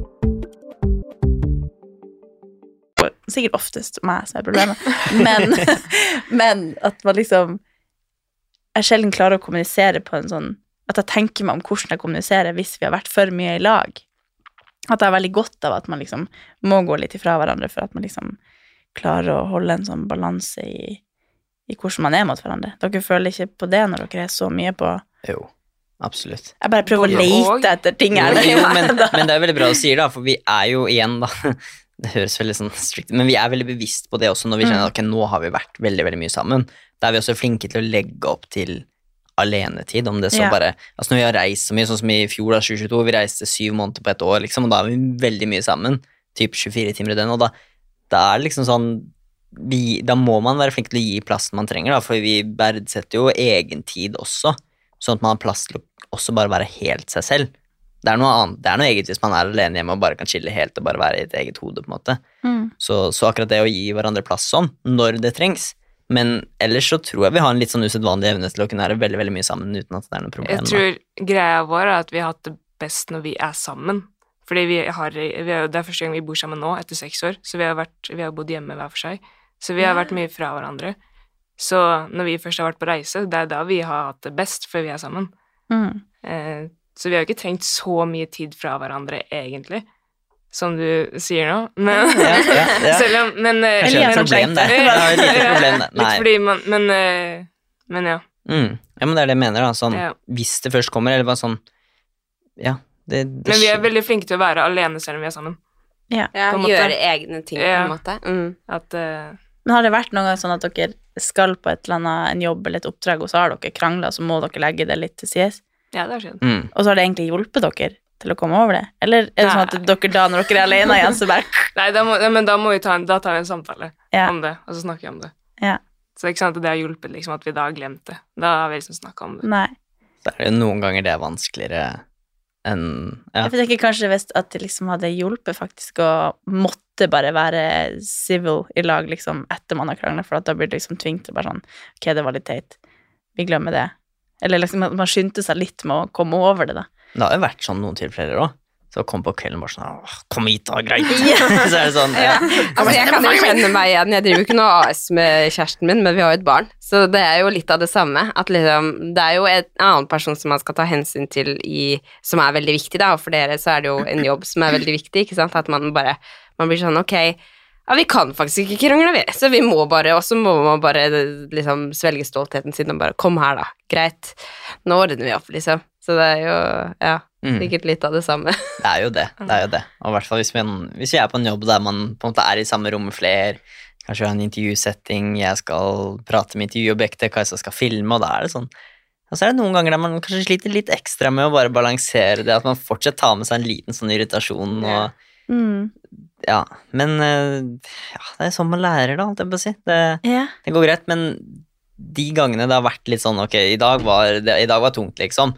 Sikkert oftest meg som er problemet, men, men at man liksom Jeg sjelden klarer å kommunisere på en sånn At jeg tenker meg om hvordan jeg kommuniserer hvis vi har vært for mye i lag. At jeg har veldig godt av at man liksom må gå litt ifra hverandre for at man liksom klarer å holde en sånn balanse i, i hvordan man er mot hverandre. Dere føler ikke på det når dere er så mye på Jo, absolutt. Jeg bare prøver å lete etter ting Jo, jo, men, men det er veldig bra du sier, da, for vi er jo igjen, da Det høres veldig sånn strict men vi er veldig bevisst på det også når vi kjenner at okay, nå har vi vært veldig veldig mye sammen. Da er vi også flinke til å legge opp til alenetid, om det så yeah. bare Altså når vi har reist så mye, sånn som i fjor, da, 2022, vi reiste syv måneder på et år, liksom, og da er vi veldig mye sammen. Typ 24 timer i døgnet, og da, da er det liksom sånn vi, Da må man være flink til å gi plassen man trenger, da, for vi verdsetter jo egen tid også, sånn at man har plass til å også bare være helt seg selv. Det er noe annet, det er noe eget hvis man er alene hjemme og bare kan chille helt og bare være i et eget hode, på en måte. Mm. Så, så akkurat det å gi hverandre plass sånn, når det trengs. Men ellers så tror jeg vi har en litt sånn usedvanlig evne til å kunne være veldig veldig mye sammen uten at det er noe problem. Jeg da. tror greia vår er at vi har hatt det best når vi er sammen. Fordi vi har, vi har, Det er første gang vi bor sammen nå, etter seks år, så vi har, vært, vi har bodd hjemme hver for seg. Så vi har vært mye fra hverandre. Så når vi først har vært på reise, det er da vi har hatt det best, før vi er sammen. Mm. Eh, så vi har jo ikke trengt så mye tid fra hverandre, egentlig, som du sier nå. Men, Ja, ja, ja. selv om Men Kanskje et problem der. Det er et lite problem det. Nei. fordi man Men, eh, men ja. Mm. Ja, men det er det jeg mener, da. Sånn, Ja. Hvis det først kommer, eller bare sånn Ja, det, det Men vi er veldig flinke til å være alene selv om vi er sammen. Ja, gjøre egne ting, på en måte. Mm. At uh, Men har det vært noen gang sånn at dere skal på et eller annet, en jobb eller et oppdrag, og så har dere krangla, så må dere legge det litt til sides? Ja, det er synd. mm. Og så har det egentlig hjulpet dere til å komme over det? Eller er det sånn at dere da, når dere er alene igjen, så bare Nei, da må, ja, men da må vi ta en, da tar vi en samtale Ja. om det, og så snakker vi om det. Ja. Så det er ikke sant at det har hjulpet liksom, at vi da har glemt det. Da har vi liksom snakka om det. Nei. Så er det noen ganger det er vanskeligere enn ja. Jeg tenker kanskje hvis at det liksom hadde hjulpet faktisk å måtte bare være civil i lag liksom etter man har krangla, for at da blir det liksom tvunget til bare sånn Ok, det var litt teit. Vi glemmer det. Eller liksom at man skyndte seg litt med å komme over det, da. Det har jo vært sånn noen tilfeller òg. Så kom på kvelden bare sånn Kom hit, da, greit. så er det sånn ja. Altså, jeg kan jo kjenne meg igjen. Jeg driver jo ikke noe AS med kjæresten min, men vi har jo et barn. Så det er jo litt av det samme. At liksom, det er jo en annen person som man skal ta hensyn til i Som er veldig viktig, da. Og for dere så er det jo en jobb som er veldig viktig, ikke sant. At man bare Man blir sånn ok. Ja, vi kan faktisk ikke krangle, vi, så vi må bare Og så må man bare liksom svelge stoltheten sin og bare Kom her, da. Greit. Nå ordner vi opp, liksom. Så det er jo Ja, Mm. sikkert litt av det samme. Det er jo det. det er jo det. Og i hvert fall hvis vi, er på en jobb der man på en måte er i samme rom med flere, kanskje har en intervjusetting, jeg skal prate med intervjuobjektet, Kajsa skal filme, og da er det sånn Og så er det noen ganger der man kanskje sliter litt ekstra med å bare balansere det, at man fortsatt tar med seg en liten sånn irritasjon og Mm. Ja. Men eh, ja, det er sånn man lærer, da, holdt jeg på å si. Det, yeah. det går greit, men de gangene det har vært litt sånn ok, i dag var, det, i dag var tungt, liksom,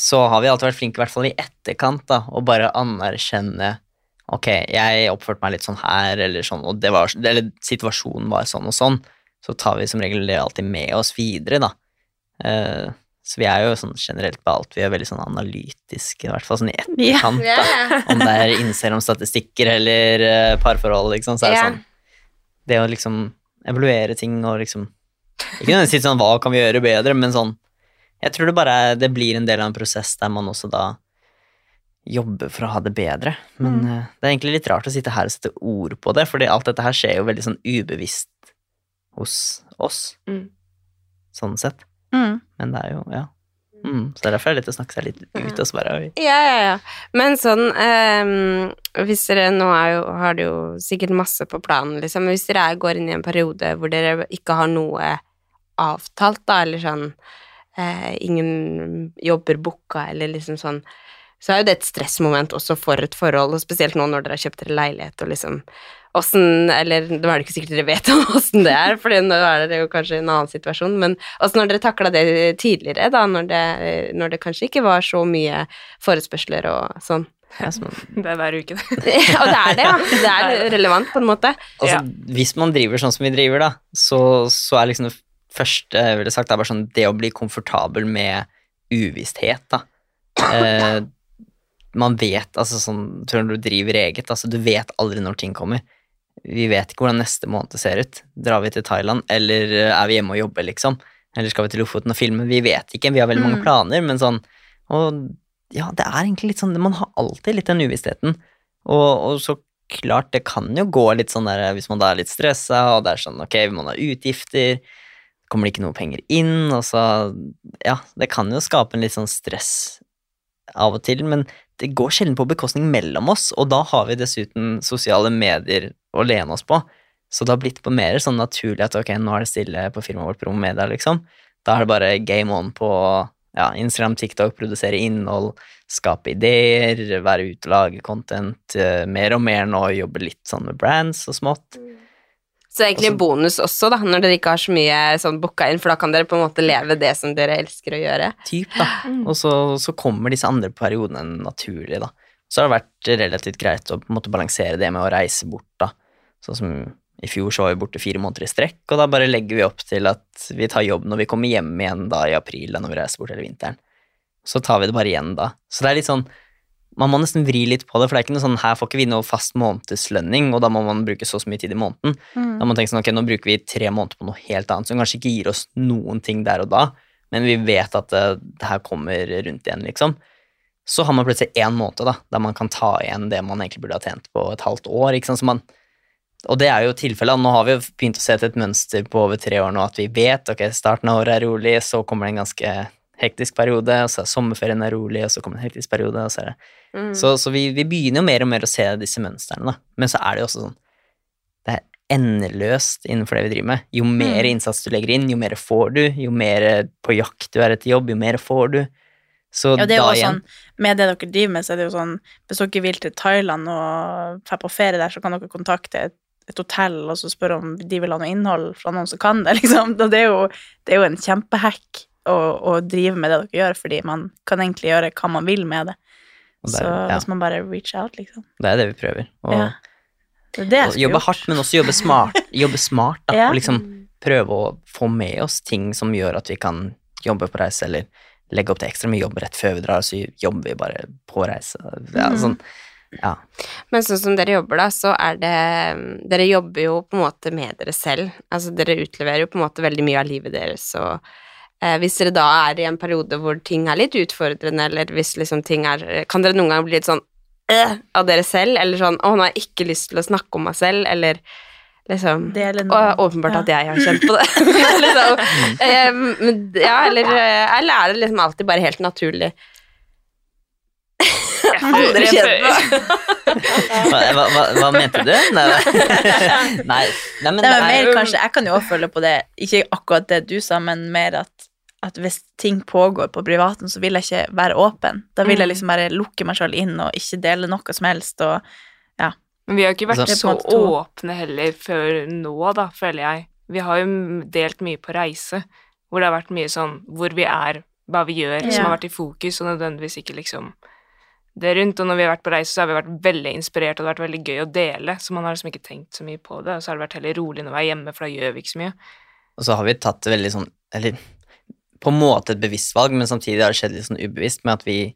så har vi alltid vært flinke, i hvert fall i etterkant, da, å bare anerkjenne ok, jeg oppførte meg litt sånn her, eller sånn, og det var, eller situasjonen var sånn og sånn, så tar vi som regel det alltid med oss videre, da. Eh, Så vi er jo sånn generelt på alt. Vi er veldig sånn analytiske, i hvert fall sånn i etterkant. Yeah. Yeah. Om det er innser om statistikker eller eh, parforhold, liksom, så er det yeah. sånn Det å liksom evaluere ting og liksom Ikke nødvendigvis sånn hva kan vi gjøre bedre, men sånn Jeg tror det bare er, det blir en del av en prosess der man også da jobber for å ha det bedre. Men Mm. eh, det er egentlig litt rart å sitte her og sette ord på det, fordi alt dette her skjer jo veldig sånn ubevisst hos oss, Mm. sånn sett. Mm. Men det er jo, ja. Mm, så det er derfor det er litt å snakke seg litt ut og så bare oi. Ja, ja, ja. Men sånn ehm, Hvis dere nå jo, har det jo sikkert masse på planen, liksom. men Hvis dere er, går inn i en periode hvor dere ikke har noe avtalt, da, eller sånn eh, Ingen jobber booka, eller liksom sånn Så er jo det et stressmoment også for et forhold, og spesielt nå når dere har kjøpt dere leilighet og liksom Åssen Eller nå er det ikke sikkert dere vet åssen det er, for nå er dere jo kanskje i en annen situasjon, men åssen har dere takla det tidligere, da, når det, når det kanskje ikke var så mye forespørsler og sånn? Ja, man, Det er hver uke, det. og det er det, ja. Det er relevant, på en måte. altså, Ja. Hvis man driver sånn som vi driver, da, så, så er liksom det første jeg ville sagt, det er bare sånn det å bli komfortabel med uvisshet, da. Eh, man vet, altså sånn, tror når du driver eget, altså du vet aldri når ting kommer. Vi vet ikke hvordan neste måned ser ut. Drar vi til Thailand, eller eh, er vi hjemme og jobber, liksom? Eller skal vi til Lofoten og filme? Vi vet ikke, vi har veldig mange Mm. planer, men sånn Og ja, det er egentlig litt sånn Man har alltid litt den uvissheten. Og, og så klart, det kan jo gå litt sånn der hvis man da er litt stressa, og det er sånn ok, man har utgifter, kommer det ikke noe penger inn, og så Ja, det kan jo skape en litt sånn stress av og til, men det går sjelden på bekostning mellom oss, og da har vi dessuten sosiale medier å lene oss på. Så det har blitt på mer sånn naturlig at ok, nå er det stille på firmaet vårt på Media, liksom. Da er det bare game on på ja, Instagram, TikTok, produsere innhold, skape ideer, være ute lage content. eh, Mer og mer nå jobbe litt sånn med brands og smått. Så egentlig en bonus også, da, når dere ikke har så mye sånn booka inn, for da kan dere på en måte leve det som dere elsker å gjøre. Typ, da. Og så, så kommer disse andre periodene naturlig, da. Så har det vært relativt greit å på en måte balansere det med å reise bort, da. Sånn som i fjor så var vi borte fire måneder i strekk, og da bare legger vi opp til at vi tar jobb når vi kommer hjem igjen da i april, da når vi reiser bort hele vinteren. Så tar vi det bare igjen da. Så det er litt sånn man må nesten vri litt på det, for det er ikke noe sånn her får ikke vi noe fast månedslønning, og da må man bruke så så mye tid i måneden. Mm. Da må man tenke sånn, ok, nå bruker vi tre måneder på noe helt annet, som kanskje ikke gir oss noen ting der og da, men vi vet at det, det her kommer rundt igjen, liksom. Så har man plutselig én måned da, der man kan ta igjen det man egentlig burde ha tjent på et halvt år. ikke sant, så man, Og det er jo tilfellet. Nå har vi jo begynt å se til et mønster på over tre år nå, at vi vet ok, starten av året er rolig, så kommer det en ganske hektisk periode, og så er sommerferien er rolig, og så kommer det en hektisk periode, og så er det Mm. så, så vi, vi begynner jo mer og mer å se disse mønstrene, da. Men så er det jo også sånn Det er endeløst innenfor det vi driver med. Jo mer Mm. innsats du legger inn, jo mer får du. Jo mer på jakt du er etter jobb, jo mer får du. Så Ja, det er jo igjen sånn, Med det dere driver med, så er det jo sånn Hvis dere vil til Thailand og drar på ferie der, så kan dere kontakte et, et hotell og så spørre om de vil ha noe innhold fra noen som kan det. liksom. Det er jo, det er jo en kjempehack å, å drive med det dere gjør, fordi man kan egentlig gjøre hva man vil med det. Det Så ja. hvis man bare reach out, liksom. Det er det vi prøver. Og, Ja. Det det og jobbe gjort. hardt, men også jobbe smart. Jobbe smart da, og liksom prøve å få med oss ting som gjør at vi kan jobbe på reise, eller legge opp til ekstra mye jobb rett før vi drar, så jobber vi bare på reise. Ja, Mhm. sånn, ja. Men sånn som dere jobber, da, så er det Dere jobber jo på en måte med dere selv. Altså, dere utleverer jo på en måte veldig mye av livet deres, og eh, hvis dere da er i en periode hvor ting er litt utfordrende, eller hvis liksom ting er Kan dere noen gang bli litt sånn øh, av dere selv, eller sånn 'Å, nå har jeg ikke lyst til å snakke om meg selv', eller liksom Og åpenbart at jeg har kjent på det. liksom, eh, men, ja, eller, eh, eller er det liksom alltid bare helt naturlig? Aldri kjent på Hva, hva, hva, mente du? Nei, nei, nei men det er mer kanskje, Jeg kan jo også føle på det, ikke akkurat det du sa, men mer at, at hvis ting pågår på privaten, så vil jeg ikke være åpen. Da vil jeg Mm. liksom bare lukke meg selv inn og ikke dele noe som helst. Og Men vi har ikke vært Altså- så åpne heller før nå, da, føler jeg. Vi har jo delt mye på reise, hvor det har vært mye sånn hvor vi er, hva vi gjør, som har vært i fokus, og nødvendigvis ikke liksom det rundt. Og når vi har vært på reise, så har vi vært veldig inspirert, og det har vært veldig gøy å dele, så man har liksom ikke tenkt så mye på det. Og så har det vært heller rolig når vi er hjemme, for da gjør vi ikke så mye. Og så har vi tatt det veldig sånn Eller på en måte et bevisst valg, men samtidig har det skjedd litt sånn ubevisst med at vi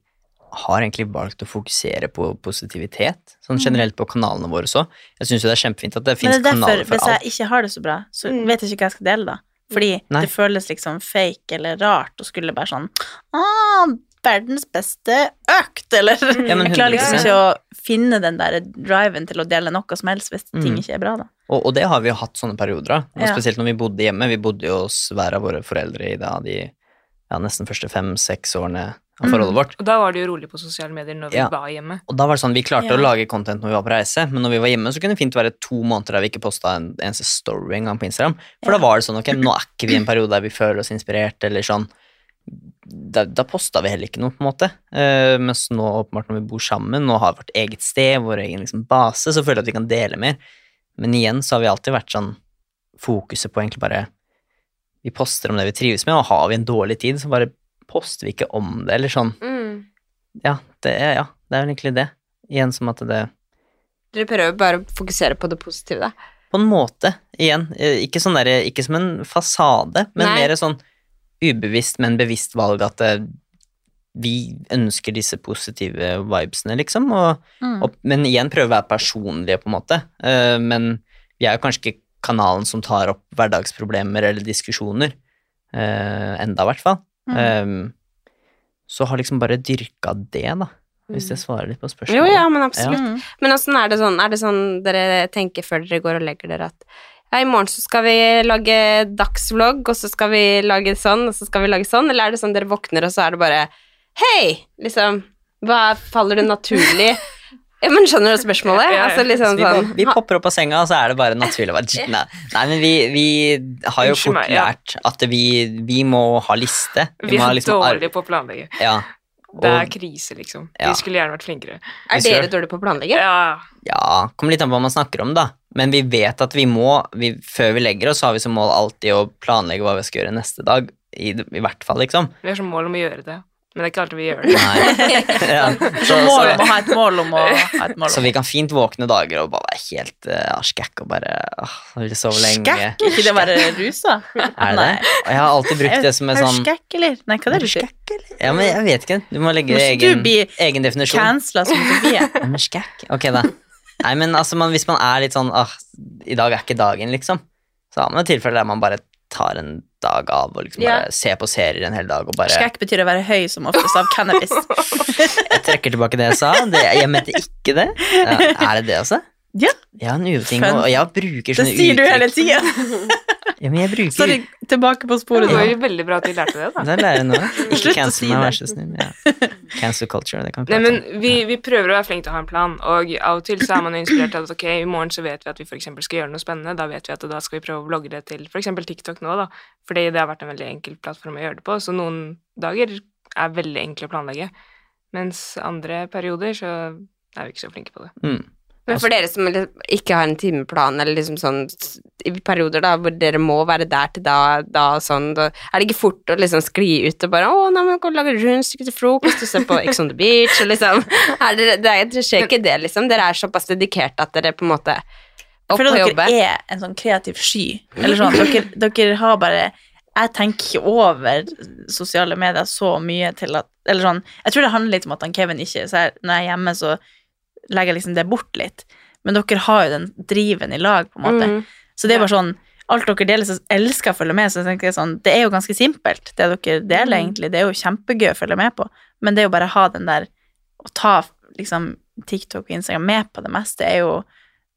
har egentlig valgt å fokusere på positivitet, sånn Mm. generelt på kanalene våre så. Jeg syns jo det er kjempefint at det fins kanaler for alt. Men det er derfor, hvis alt. jeg ikke har det så bra, så Mm. vet jeg ikke hva jeg skal dele, da. Fordi Nei. det føles liksom fake eller rart å skulle bare sånn Å, verdens beste økt, eller Ja, Jeg klarer liksom ikke å finne den der driven til å dele noe som helst hvis ting Mm. ikke er bra, da. Og, og det har vi jo hatt sånne perioder av. Ja. Spesielt når vi bodde hjemme. Vi bodde jo hos hver av våre foreldre i da de ja, nesten første fem-seks årene av Mm. forholdet vårt. Og da var det jo rolig på sosiale medier når vi var hjemme. Og da var det sånn, Vi klarte Ja. å lage content når vi var på reise, men når vi var hjemme, så kunne det fint være to måneder der vi ikke posta en eneste story engang på Instagram. For Ja. da var det sånn, ok, nå er ikke vi i en periode der vi føler oss inspirert, eller sånn. Da, da posta vi heller ikke noe, på en måte. Uh, mens nå, åpenbart, når vi bor sammen og har vårt eget sted, vår egen liksom, base, så føler jeg at vi kan dele mer. Men igjen så har vi alltid vært sånn fokuset på egentlig bare Vi poster om det vi trives med, og har vi en dårlig tid, så bare poster vi ikke om det, eller sånn. Mm. Ja, det er, ja, det er vel egentlig det. Igjen som at det Dere prøver bare å fokusere på det positive, da. På en måte, igjen. eh, Ikke, sånn der, ikke som en fasade, men Nei. mer sånn ubevisst, men bevisst valg at eh, vi ønsker disse positive vibesene, liksom. Og, Mm. og, men igjen prøve å være personlige, på en måte. Uh, men vi er jo kanskje ikke kanalen som tar opp hverdagsproblemer eller diskusjoner. Uh, enda, i hvert fall. Mm. Eh, så har liksom bare dyrka det, da. Hvis jeg svarer litt på spørsmålet. Jo, ja, men absolutt. Ja. Men åssen er det sånn? Er det sånn dere tenker før dere går og legger dere at ja, i morgen så skal vi lage dagsvlogg, og så skal vi lage sånn, og så skal vi lage sånn, eller er det sånn dere våkner, og så er det bare Hei! Liksom, hva faller det naturlig? Ja, men skjønner du spørsmålet? Ja, ja. Altså liksom vi, sånn vi popper opp av senga, og så er det bare naturlig bare Nei, nei men vi, vi har jo fort lært at vi, vi må ha liste. Vi må ha er liksom dårlige på å planlegge. Ja. Det er krise, liksom. Ja. De skulle gjerne vært flinkere. Er dere dårlige på å planlegge? Ja, ja, kommer litt an på hva man snakker om, da. Men vi vet at vi må, vi, før vi legger oss, så har vi som mål alltid å planlegge hva vi skal gjøre neste dag. I, I hvert fall, liksom. vi har som mål om å gjøre det. Men det er ikke alltid vi gjør det. Nei. ja. Så mål om så, å ha et mål om å ha et mål så vi kan fint våkne dager og bare være helt uh, skækk og bare åh, vil sove lenge. Skækk? Ikke det å være rusa? Er det det? Jeg har alltid brukt det som en Er du sånn skækk, eller? Nei, hva er det du eller? Ja, men jeg vet ikke. Du må legge egen, du bli egen definisjon. Cancela som Sofie. Ja, men skækk. Ok, da. Nei, men altså, man, hvis man er litt sånn ah, I dag er ikke dagen, liksom. Så har man et tilfelle der man bare tar en dag av og liksom bare yeah. ser på serier en hel dag og bare Skrekk betyr å være høy som oftest av cannabis. Jeg trekker tilbake det jeg sa. Det, jeg mente ikke det. Ja, er det det, altså? Ja. Jeg har en uting, Fun. og jeg bruker Det sier sier du hele uttrykk. tida. Ja, men jeg bruker Sorry, tilbake på sporet Det var jo veldig bra at vi lærte det, da. Det lærer jeg nå. Ikke cancel meg, vær så snill. Ja. Cancel culture, det kan vi Nei, prate men om. vi, vi prøver å være flinke til å ha en plan, og av og til så er man inspirert av at ok, i morgen så vet vi at vi eksempel skal gjøre noe spennende, da vet vi at da skal vi prøve å vlogge det til eksempel TikTok nå, da, fordi det har vært en veldig enkel plattform å gjøre det på, så noen dager er veldig enkle å planlegge, mens andre perioder så er vi ikke så flinke på det. Mm. Men for dere som liksom ikke har en timeplan, eller liksom sånn i perioder da, hvor dere må være der til da, da sånn, da er det ikke fort å liksom skli ut og bare 'Å, nå må og lage rundstykke til frokost og se på Ex on the Beach', og liksom er det, det skjer ikke det, liksom. Dere er såpass dedikerte at dere på en måte opp føler på dere er en sånn kreativ sky. Eller sånn, dere, dere har bare Jeg tenker ikke over sosiale medier så mye til at Eller sånn Jeg tror det handler litt om at han Kevin ikke så Når jeg er hjemme, så legger jeg liksom det bort litt. Men dere har jo den driven i lag, på en måte. Mm. Så det er bare sånn Alt dere deler, så elsker jeg å følge med. Så jeg tenker sånn, Det er jo ganske simpelt, det dere deler, egentlig. Det er jo kjempegøy å følge med på. Men det er jo bare å ha den der Å ta liksom TikTok og Instagram med på det meste, er jo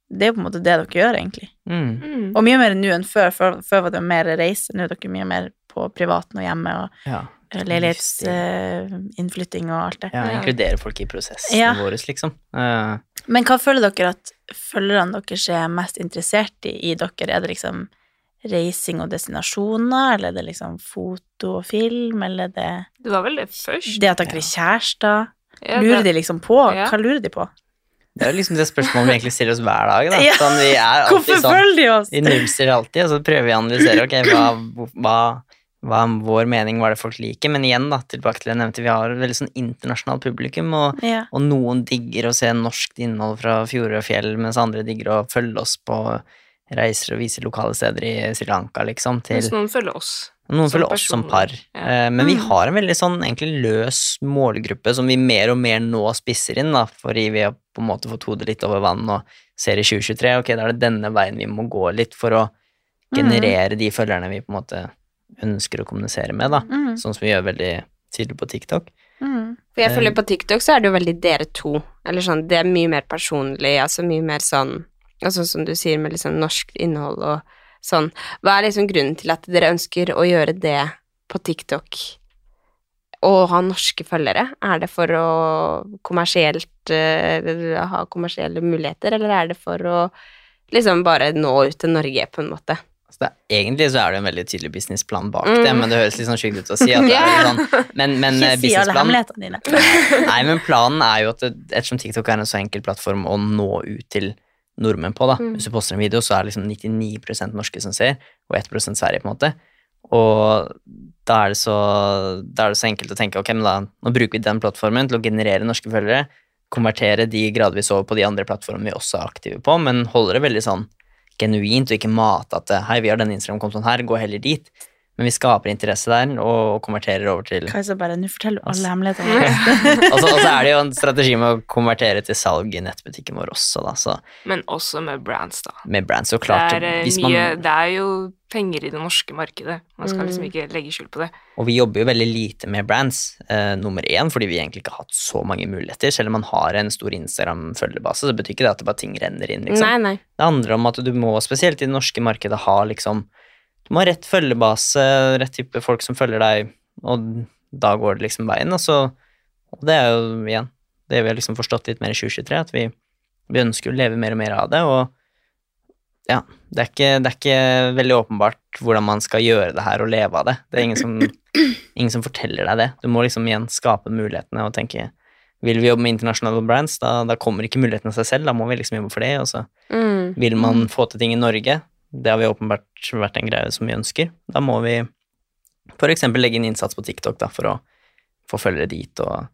Det er jo på en måte det dere gjør, egentlig. Mm. Og mye mer nå enn før. Før, før var det mer reise, nå er dere mye mer på privaten og hjemme og Ja. Leilighetsinnflytting og alt det. ja, inkludere folk i prosessen Ja. vår, liksom. Uh. Men hva føler dere at følgerne deres er mest interessert i i dere? Er det liksom reising og destinasjoner, eller er det liksom foto og film, eller er det Det var vel det først. det at dere er kjærester? Ja, Lurer de liksom på? Ja. Hva lurer de på? det er liksom det spørsmålet vi egentlig stiller oss hver dag. Da. Ja. Sånn, vi er alltid Hvorfor sånn følger de oss? Vi nullstiller alltid, og så prøver vi å analysere ok, hva, hva, hva er vår mening, hva er det folk liker. Men igjen, da, tilbake til det jeg nevnte, vi har et veldig sånn internasjonalt publikum, og, Ja. og noen digger å se norskt innhold fra fjorder og fjell, mens andre digger å følge oss på reiser og vise lokale steder i Sri Lanka, liksom, til Mens noen følger oss. Noen Som følger oss som par. ja. Eh, Men vi Mm. har en veldig sånn egentlig løs målgruppe som vi mer og mer nå spisser inn, da, fordi vi har på en måte fått hodet litt over vann og ser i 2023 ok, da er det denne veien vi må gå litt for å generere de følgerne vi på en måte ønsker å kommunisere med, da. Mm. Sånn som vi gjør veldig tydelig på TikTok. Mm. For jeg følger føler på TikTok så er det jo veldig dere to. Eller sånn, det er mye mer personlig, altså mye mer sånn Altså som du sier, med liksom norsk innhold og sånn. Hva er liksom grunnen til at dere ønsker å gjøre det på TikTok og ha norske følgere? Er det for å kommersielt eh, ha kommersielle muligheter, eller er det for å liksom bare nå ut til Norge, på en måte? Så det, egentlig så er det en veldig tydelig businessplan bak Mm. det, men det høres litt sånn skyggt ut å si at det er sånn Men, men eh, businessplan. Nei, men planen er jo at det, ettersom TikTok er en så enkel plattform å nå ut til nordmenn på, da. Mm. Hvis du poster en video, så er det liksom 99% norske som ser, og 1% Sverige, på en måte. Og da er, det så, er det så enkelt å tenke ok, men da, nå bruker vi den plattformen til å generere norske følgere, konvertere de gradvis over på de andre plattformene vi også er aktive på, men holder det veldig sånn genuint og ikke mate at hei, vi har denne Instagram-kontoen her, gå heller dit. Men vi skaper interesse der og konverterer over til Kajsa bare Nå forteller du Altså. alle hemmelighetene. og så, og så er det jo en strategi med å konvertere til salg i nettbutikken vår også, da. Så Men også med brands, da. med brands, så klart. det, er, eh, mye, man, det er jo penger i det norske markedet. Man skal liksom Mm. ikke legge skjul på det. og vi jobber jo veldig lite med brands, eh, nummer én, fordi vi egentlig ikke har hatt så mange muligheter. Selv om man har en stor Instagram-følgebase, så betyr ikke det at det bare ting renner inn, liksom. Nei, nei. Det handler om at du må, spesielt i det norske markedet, ha liksom Du må ha rett følgebase, rett type folk som følger deg, og da går det liksom veien. Og så Og det er jo igjen det vi har liksom forstått litt mer i 2023, at vi, vi ønsker å leve mer og mer av det, og ja, det er, ikke, det er ikke veldig åpenbart hvordan man skal gjøre det her og leve av det. Det er ingen som, ingen som forteller deg det. Du må liksom igjen skape mulighetene og tenke vil vi jobbe med internasjonale brands, da, da kommer ikke mulighetene av seg selv, da må vi liksom jobbe for det. Og så Mm. vil man få til ting i Norge, det har vi åpenbart vært en greie som vi ønsker, da må vi eksempel legge inn innsats på TikTok da, for å få følgere dit og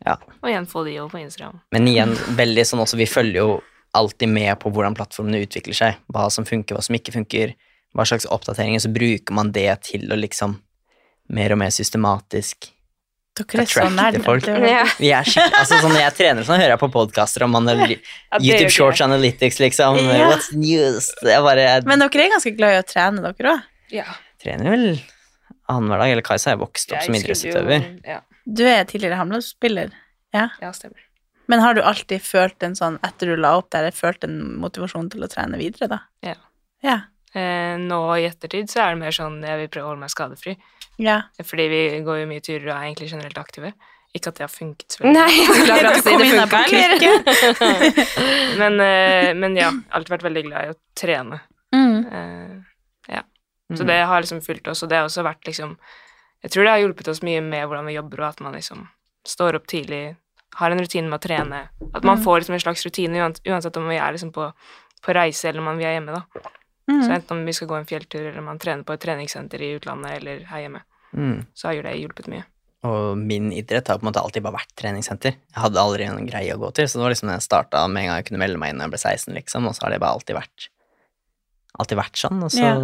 ja. Og igjen få de over på Instagram. Men igjen, veldig sånn også, vi følger jo alltid med på hvordan plattformene utvikler seg, hva som funker, hva som ikke funker, hva slags oppdateringer, så bruker man det til å liksom mer og mer systematisk Dere er så er Ja. Vi er skikkelig, altså sånn Når jeg trener sånn, hører jeg på podkaster om YouTube Shorts. Analytics, liksom. Ja. What's news? Jeg bare jeg Men dere er ganske glad i å trene, dere òg. Ja. trener vel annenhver dag. Eller Kajsa er vokst opp Jeg som idrettsutøver. Ja, Du er tidligere Hamlet-spiller. Ja. ja, stemmer. Men har du alltid følt en sånn, etter du la opp der, følt en motivasjon til å trene videre, da? Ja. Ja. Eh, nå i ettertid så er det mer sånn jeg vil prøve å holde meg skadefri. ja. Fordi vi går jo mye turer og er egentlig generelt aktive. Ikke at det har funket så veldig. Nei, si det funka, men, eh, men ja, alltid vært veldig glad i å trene. Mm. Eh, ja. Så det har liksom fulgt oss, og det har også vært liksom Jeg tror det har hjulpet oss mye med hvordan vi jobber, og at man liksom står opp tidlig, har en rutine med å trene. At man Mm. får liksom en slags rutine uansett om vi er liksom på, på reise eller om vi er hjemme, da. Mm. Så enten om vi skal gå en fjelltur, eller man trener på et treningssenter i utlandet eller her hjemme, Mm. så har jo det hjulpet mye. Og min idrett har på en måte alltid bare vært treningssenter. Jeg hadde aldri noen greie å gå til, så det var liksom jeg starta med en gang jeg kunne melde meg inn da jeg ble 16, liksom, og så har det bare alltid vært alltid vært sånn. Og så Ja.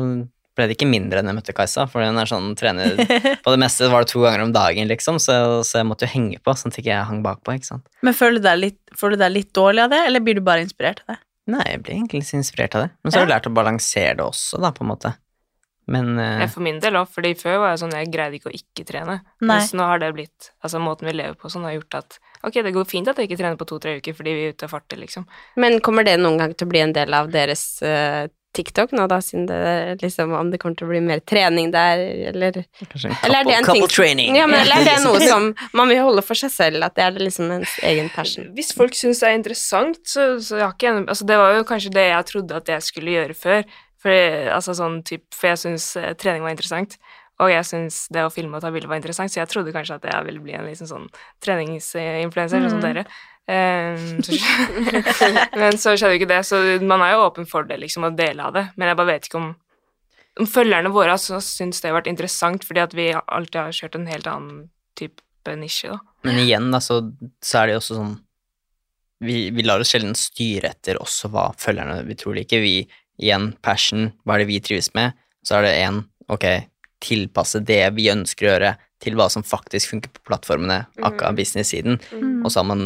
ble det ikke mindre enn jeg møtte Kajsa, for hun er sånn trener På det meste var det to ganger om dagen, liksom, så, så jeg måtte jo henge på, sånn at jeg ikke hang bakpå, ikke sant. Men føler du, deg litt, deg litt dårlig av det, eller blir du bare inspirert av det? Nei, jeg ble egentlig litt inspirert av det. Men så har jeg lært å balansere det også, da, på en måte. Men uh... For min del òg, fordi før var jeg sånn jeg greide ikke å ikke trene. Nei. Mens nå har det blitt Altså måten vi lever på sånn har gjort at ok, det går fint at jeg ikke trener på to-tre uker fordi vi er ute og farter, liksom. Men kommer det noen gang til å bli en del av deres eh, TikTok nå, da, siden det liksom Om det kommer til å bli mer trening der, eller kanskje en Eller er det en couple ting- training. Ja, men eller er det noe som man vil holde for seg selv, at det er liksom ens egen passion? Hvis folk syns det er interessant, så, så jeg har ikke en Altså det var jo kanskje det jeg trodde at jeg skulle gjøre før. For, altså sånn typ, for jeg syns eh, trening var interessant. Og jeg syns det å filme og ta bilder var interessant, så jeg trodde kanskje at jeg ville bli en liksom sånn treningsinfluenser, sånn som Mhm. dere. Ehm, men så skjedde jo ikke det, så man er jo åpen for det, liksom, å dele av det. Men jeg bare vet ikke om om følgerne våre altså, syns det har vært interessant, fordi at vi alltid har kjørt en helt annen type nisje, da. Men igjen, da, så, så er det jo også sånn vi, vi lar oss sjelden styre etter også hva følgerne vi tror liker. Vi, igjen, passion, hva er det vi trives med? Så er det én, ok, tilpasse det vi ønsker å gjøre, til hva som faktisk funker på plattformene, akkurat business-siden. Mm. Og så har man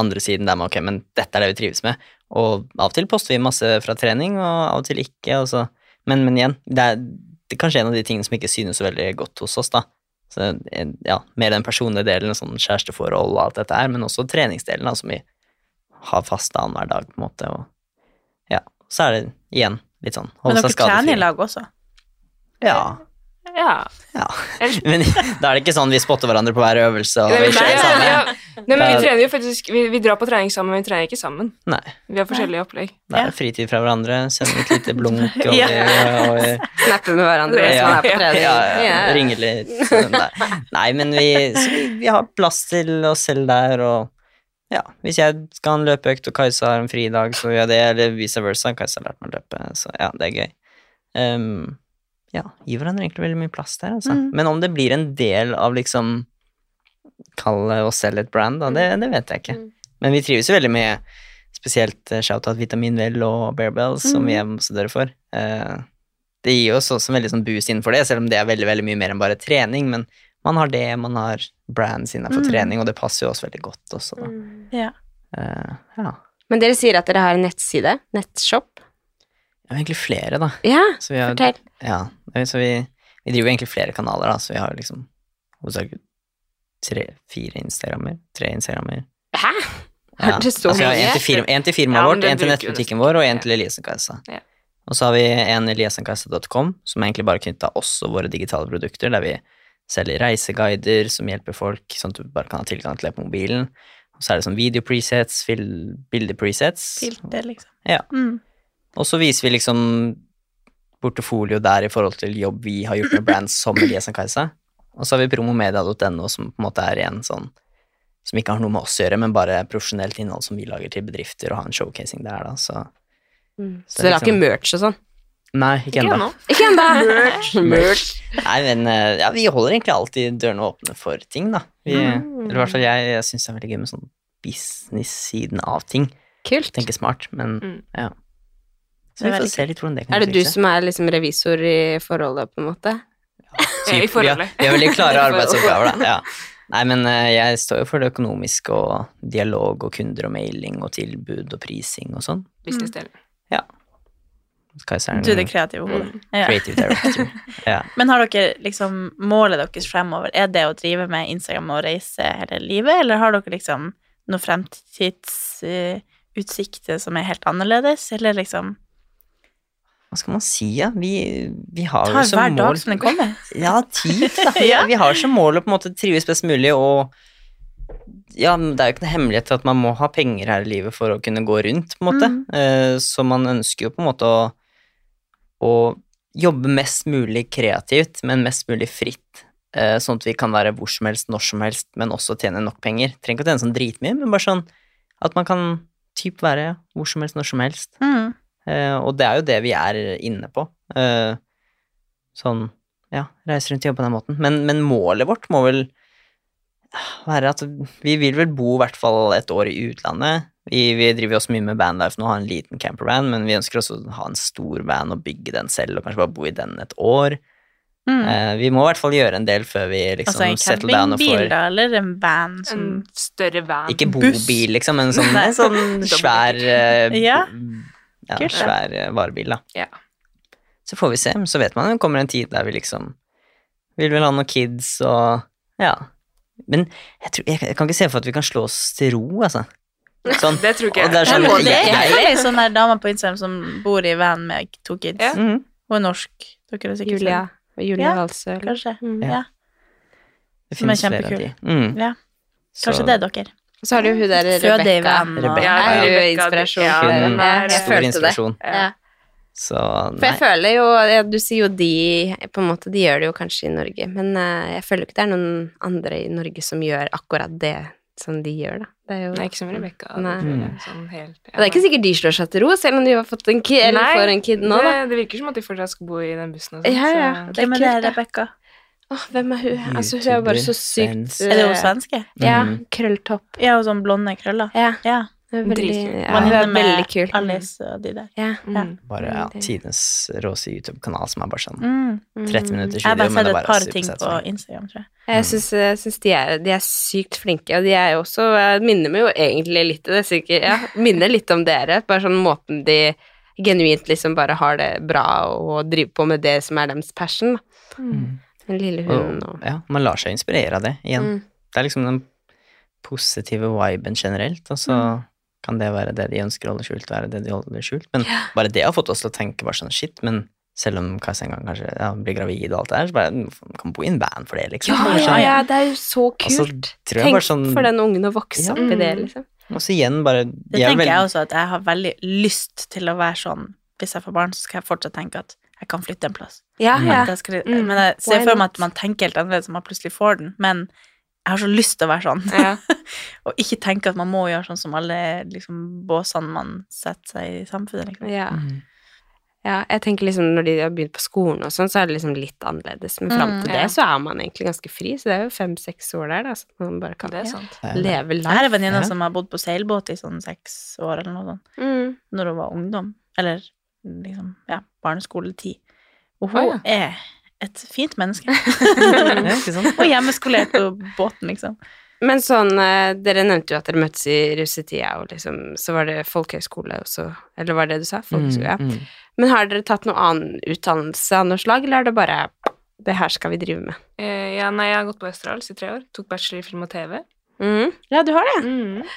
andre siden der man ok, men dette er det vi trives med. Og av og til poster vi masse fra trening, og av og til ikke. Og så. Men, men igjen, det er, det er kanskje en av de tingene som ikke synes så veldig godt hos oss, da. Så ja, mer den personlige delen, sånn kjæresteforhold og alt dette her, men også treningsdelen, da, som vi har fast annenhver dag, på en måte. Og ja, så er det igjen litt sånn Men holde dere seg skadefri. trener i lag også? Ja. Ja. ja. Men da er det ikke sånn vi spotter hverandre på hver øvelse og Nei, kjører nei, ja. Nei, men vi trener jo faktisk Vi, vi drar på trening sammen, men vi trener ikke sammen. Nei. Vi har forskjellige opplegg. Det er fritid fra hverandre, sender et lite blunk og, Ja. og Snappe med hverandre mens man er på trening. Ja, ja, Ja. ringer litt. Nei, nei men vi, vi, vi har plass til oss selv der, og ja, hvis jeg skal ha en løpeøkt og Kajsa har en fridag, så gjør jeg det, eller vice versa. Kajsa har lært meg å løpe, så ja, det er gøy. Um, ja, gir hverandre egentlig veldig mye plass der, altså. Mm. Men om det blir en del av liksom Kalle oss selv et brand, da, det, det vet jeg ikke. Men vi trives jo veldig med spesielt eh, shout-out Vitaminvel og Bearbells, som vi er ambassadører for. Eh, det gir oss også en veldig sånn boost innenfor det, selv om det er veldig, veldig mye mer enn bare trening, men man har det, man har brands innenfor Mm. trening, og det passer jo oss veldig godt også, da. Ja. Eh, ja. Men dere sier at dere har en nettside, nettshop. Vi har egentlig flere, da. Ja, Så vi har, fortell. Ja, så vi, vi driver egentlig flere kanaler, da, så vi har liksom hovedsakelig tre, fire Instagrammer, tre Instagrammer. Hæ? Ja. Er det så altså, mye? en til, firmaet Ja, vårt, en til nettbutikken vår, og en til Eliassen-kassa. Ja. Og så har vi en eliassenkassa.com, som er egentlig bare knyttet til oss og våre digitale produkter, der vi selger reiseguider som hjelper folk, sånn at du bare kan ha tilgang til det på mobilen. Og så er det sånn video-presets, fil- bilde-presets. Filter, liksom. Ja. Mm. Og så viser vi liksom portefolio der i forhold til jobb vi har gjort med brands som Eliassenkassa. Og så har vi promomedia.no, som på en måte er en sånn som ikke har noe med oss å gjøre, men bare profesjonelt innhold som vi lager til bedrifter, og har en showcasing der, da, så Mm. Så Så dere har liksom- ikke merch og sånn? Nei, ikke ennå. Ikke ennå! merch. Nei, men eh, ja, vi holder egentlig alltid dørene åpne for ting, da. Vi, Mm. Eller i hvert fall jeg, jeg syns det er veldig gøy med sånn business-siden av ting. Kult. Tenke smart, men Mm. ja. Så vi får se litt hvordan det kan Er det du som er liksom revisor i forholdet, på en måte? Typ, I forholdet. vi har veldig klare arbeidsoppgaver, da. Ja. Nei, men eh, jeg står jo for det økonomiske og dialog og kunder og mailing og tilbud og prising og sånn. Businessdelen. Ja. er Du er det kreative hodet. Mm. Ja. creative director. Ja. Men har dere liksom målet deres fremover, er det å drive med Instagram og reise hele livet, eller har dere liksom noen fremtidsutsikter som er helt annerledes, eller liksom Hva skal man si, ja? Vi, vi har tar jo som hver mål dag som den kommer? Ja, tid, da. Vi, Ja. vi har som mål å på en måte trives best mulig, og ja, det er jo ikke noe hemmelighet at man må ha penger her i livet for å kunne gå rundt, på en måte. Mm. Eh, Så man ønsker jo på en måte å, å jobbe mest mulig kreativt, men mest mulig fritt. eh, Sånn at vi kan være hvor som helst, når som helst, men også tjene nok penger. Trenger ikke å tjene sånn dritmye, men bare sånn at man kan typ være hvor som helst, når som helst. Mm. Eh, og det er jo det vi er inne på. Eh, sånn, ja, reise rundt og jobbe på den måten. Men, men målet vårt må vel være at vi vil vel bo i hvert fall et år i utlandet. Vi, vi driver også mye med bandlife nå, har en liten campervan, men vi ønsker også å ha en stor van og bygge den selv, og kanskje bare bo i den et år. Mm. Eh, vi må i hvert fall gjøre en del før vi liksom altså en settle down og får da, eller en van som En større van. Ikke bobil, liksom, men sånn, Nei. sånn svær eh, Ja. Ja, svær eh, varebil, da. Ja. Så får vi se. Så vet man det kommer en tid der vi liksom vil vel ha noen kids og Ja. Men jeg, tror, jeg, jeg kan ikke se for at vi kan slå oss til ro, altså. Sånn. Det tror ikke Og det er jeg. sånn, det er jeg, ei sånn der dame på Instagram som bor i van med to kids. Ja. Mhm. Hun er norsk. Dere er sikkert Julia. Julia Ja, Valsø. eller? Kanskje. Mm. Ja. det Som er finnes flere av kjempekul. de. Mm. Ja. Kanskje Så- det er dere. Og så har du hun der Rebekka. Ja, er jo inspirasjon ja, hun er Jeg Stor inspirasjon. Ja. Så For jeg føler jo ja, Du sier jo de på en måte, De gjør det jo kanskje i Norge, men uh, jeg føler ikke det er noen andre i Norge som gjør akkurat det som de gjør, da. Det er jo Nei, ikke som Rebekka. Mm. Sånn ja. Det er ikke sikkert de slår seg til ro, selv om de har fått en kid, eller Nei, får en kid nå, det, da. det virker som at de fortsatt skal bo i den bussen og sånn. Ja, ja. så- Det er er kult, det. Rebekka? Åh, hvem er hun? Altså, hun er bare så sykt. Er det hun svenske? Ja, krølltopp. Ja, og sånn blonde krøller? Ja. Ja. Det er veldig, ja, hun er er veldig. Alice og de der. Ja. Mm. Bare ja, tidenes råeste YouTube-kanal som er bare sånn Mm. 30 minutter Jeg har video, bare men sett det et bare par er ting supersett. på Instagram, tror jeg. Jeg syns, syns de, er, de er sykt flinke, og de er jo også Jeg minner meg jo egentlig litt det, sikkert, ja, minner litt om dere. Bare sånn måten de genuint liksom bare har det bra og driver på med det som er deres passion. Mm. Den lille hunden og Og, ja, man lar seg inspirere av det igjen. Mm. Det er liksom den positive viben generelt, og så Mm. kan det være det de ønsker å holde skjult, være det de holder skjult. Men bare det har fått oss til å tenke bare sånn shit, men selv om Kajsa en gang kanskje ja, blir gravid og alt det der, så bare man kan bo i en band for det, liksom. Ja, ja, sånn. ja, det er jo så kult. Tenk sånn- for den ungen å vokse Ja. opp i det, Mm. liksom. Og så igjen, bare Det de er tenker veldig- jeg også, at jeg har veldig lyst til å være sånn Hvis jeg får barn, så skal jeg fortsatt tenke at jeg kan flytte en plass. Ja, ja. At jeg skal, Mm. Men jeg ser for meg at man tenker helt annerledes når man plutselig får den, men jeg har så lyst til å være sånn. Ja. og ikke tenke at man må gjøre sånn som alle liksom, båsene man setter seg i samfunnet. Liksom. Ja. Mm. ja. Jeg tenker liksom når de har begynt på skolen og sånn, så er det liksom litt annerledes. Men fram Mm, til ja. det så er man egentlig ganske fri, så det er jo fem-seks år der, da, så man bare kan Det er sant. leve Jeg har en venninne Ja. som har bodd på seilbåt i sånn seks år eller noe sånt, Mm. når hun var ungdom. Eller liksom, ja, barneskoletid. Og hun er et fint menneske. Ja, sant? og hjemmeskolert på båten, liksom. Men sånn, eh, dere nevnte jo at dere møttes i russetida, og liksom, så var det folkehøyskole, også, Eller var det det du sa? Folkehøyskole, ja. Mm, mm. Men har dere tatt noen annen utdannelse av noe slag, eller er det bare det her skal vi drive med? Eh, ja, nei, jeg har gått på Østerdals i tre år. Tok bachelor i film og TV. Mm. Ja, du har det. Mm.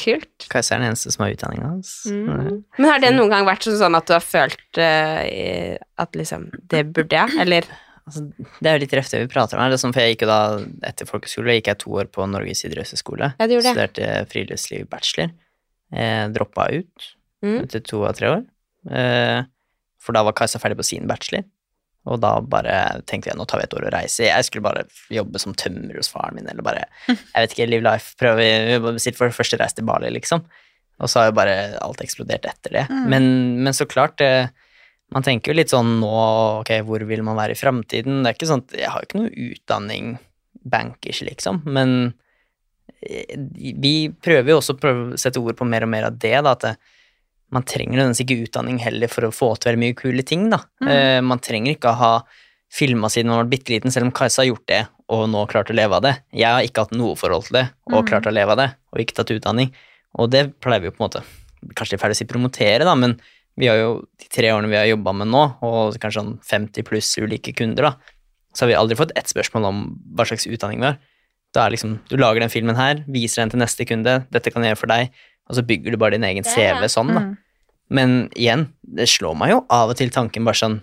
Kult. Kajsa er den eneste som har utdanninga hans. Mm. Men har det noen gang vært sånn- at du har følt uh, at liksom Det burde jeg, eller Altså, det er jo litt røft det vi prater om her. Er sånn, for jeg gikk jo da, Etter folkeskole gikk jeg to år på Norges idrettshøgskole. Ja. Studerte friluftsliv bachelor. Eh, droppa ut Mm. etter to av tre år. Eh, for da var Kajsa ferdig på sin bachelor. Og da bare tenkte jeg nå tar vi et år og reise. Jeg skulle bare jobbe som tømrer hos faren min, eller bare jeg vet ikke, live life. Prøve sitt for første reise til Bali, liksom. Og så har jo bare alt eksplodert etter det. Mm. Men, men så klart, det, man tenker jo litt sånn nå, ok, hvor vil man være i framtiden? Det er ikke sånn at jeg har jo ikke noe utdanning bankers, liksom, men eh, vi prøver jo også å sette ord på mer og mer av det, da, at det, man trenger nødvendigvis ikke utdanning heller for å få til veldig mye kule ting, da. Eh, man trenger ikke å ha filma siden man var bitte liten, selv om Kajsa har gjort det og nå klart å leve av det. Jeg har ikke hatt noe forhold til det og klart å leve av det, og ikke tatt utdanning. Og det pleier vi jo på en måte Kanskje er ferdig å si promotere, da, men vi har jo de tre årene vi har jobba med nå, og kanskje sånn 50 pluss ulike kunder, da, så har vi aldri fått ett spørsmål om hva slags utdanning vi har. Da er liksom, Du lager den filmen her, viser den til neste kunde, dette kan jeg gjøre for deg, og så bygger du bare din egen CV sånn, da. Mm. Men igjen, det slår meg jo av og til tanken bare sånn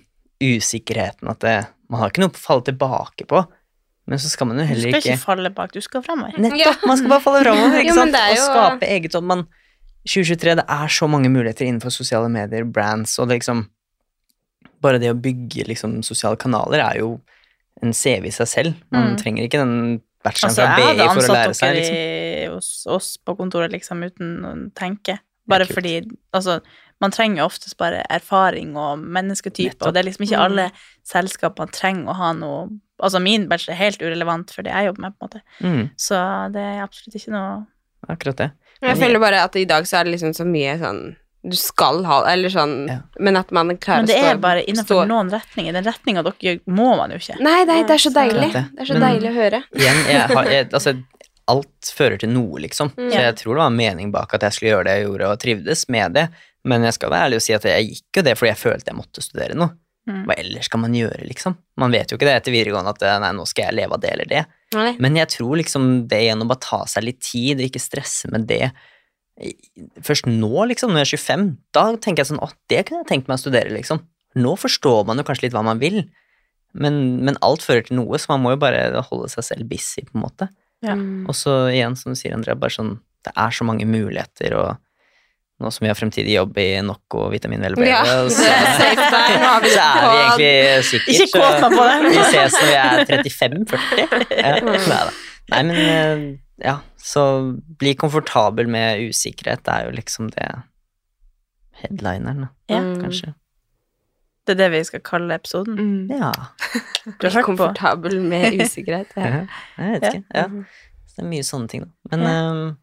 usikkerheten at det, man har ikke noe å falle tilbake på, men så skal man jo heller ikke Du skal ikke falle bak, du skal framover. Nettopp! Man skal bare falle framover, ikke sant? Jo, jo... Og skape eget man 2023, det er så mange muligheter innenfor sosiale medier, brands, og det liksom Bare det å bygge liksom sosiale kanaler er jo en CV i seg selv. Man Mm. trenger ikke den bacheloren Altså, fra jeg BI hadde for å ansatt lære seg, dere liksom. i- hos oss på kontoret liksom uten å tenke. Bare fordi Altså, man trenger jo oftest bare erfaring og mennesketype, Nettopp. og det er liksom ikke alle selskap man trenger å ha noe Altså, min bachelor er helt urelevant for det jeg jobber med, på en måte. Mm, Så det er absolutt ikke noe akkurat det. Jeg føler bare at i dag så er det liksom så mye sånn du skal ha, eller sånn Ja. Men at man klarer Men det å stå er bare innenfor stå- noen retninger. Den retninga dere gjør, må man jo ikke. Nei, nei, det er så deilig. det. Det er så Men- deilig å høre. Igjen, jeg har, jeg, altså, alt fører til noe, liksom. Mm. Så jeg tror det var en mening bak at jeg skulle gjøre det jeg gjorde, og trivdes med det. Men jeg skal være ærlig og si at jeg gikk jo det fordi jeg følte jeg måtte studere noe. Mm. Hva ellers skal man gjøre, liksom? Man vet jo ikke det etter videregående at nei, nå skal jeg leve av det eller det. Nei. Men jeg tror liksom det gjennom å bare ta seg litt tid, og ikke stresse med det Først nå, liksom, når jeg er 25, da tenker jeg sånn Å, det kunne jeg tenkt meg å studere, liksom. Nå forstår man jo kanskje litt hva man vil, men, men alt fører til noe, så man må jo bare holde seg selv busy, på en måte. Ja. Mm. Og så igjen, som du sier, Andrea, bare sånn Det er så mange muligheter, og nå som vi har fremtidig jobb i nok og vitaminvelbedre, Ja, så, så er vi egentlig sikkert Ikke kåt meg på det. Vi ses når vi er 35-40. Ja. Nei, men eh, ja, så bli komfortabel med usikkerhet, det er jo liksom det headlineren, da, Ja. Mm. kanskje. Det er det vi skal kalle episoden. Mm. Ja, Du er? Komfortabel med usikkerhet. Ja. jeg vet ikke. Ja. Så det er mye sånne ting, da. Men um,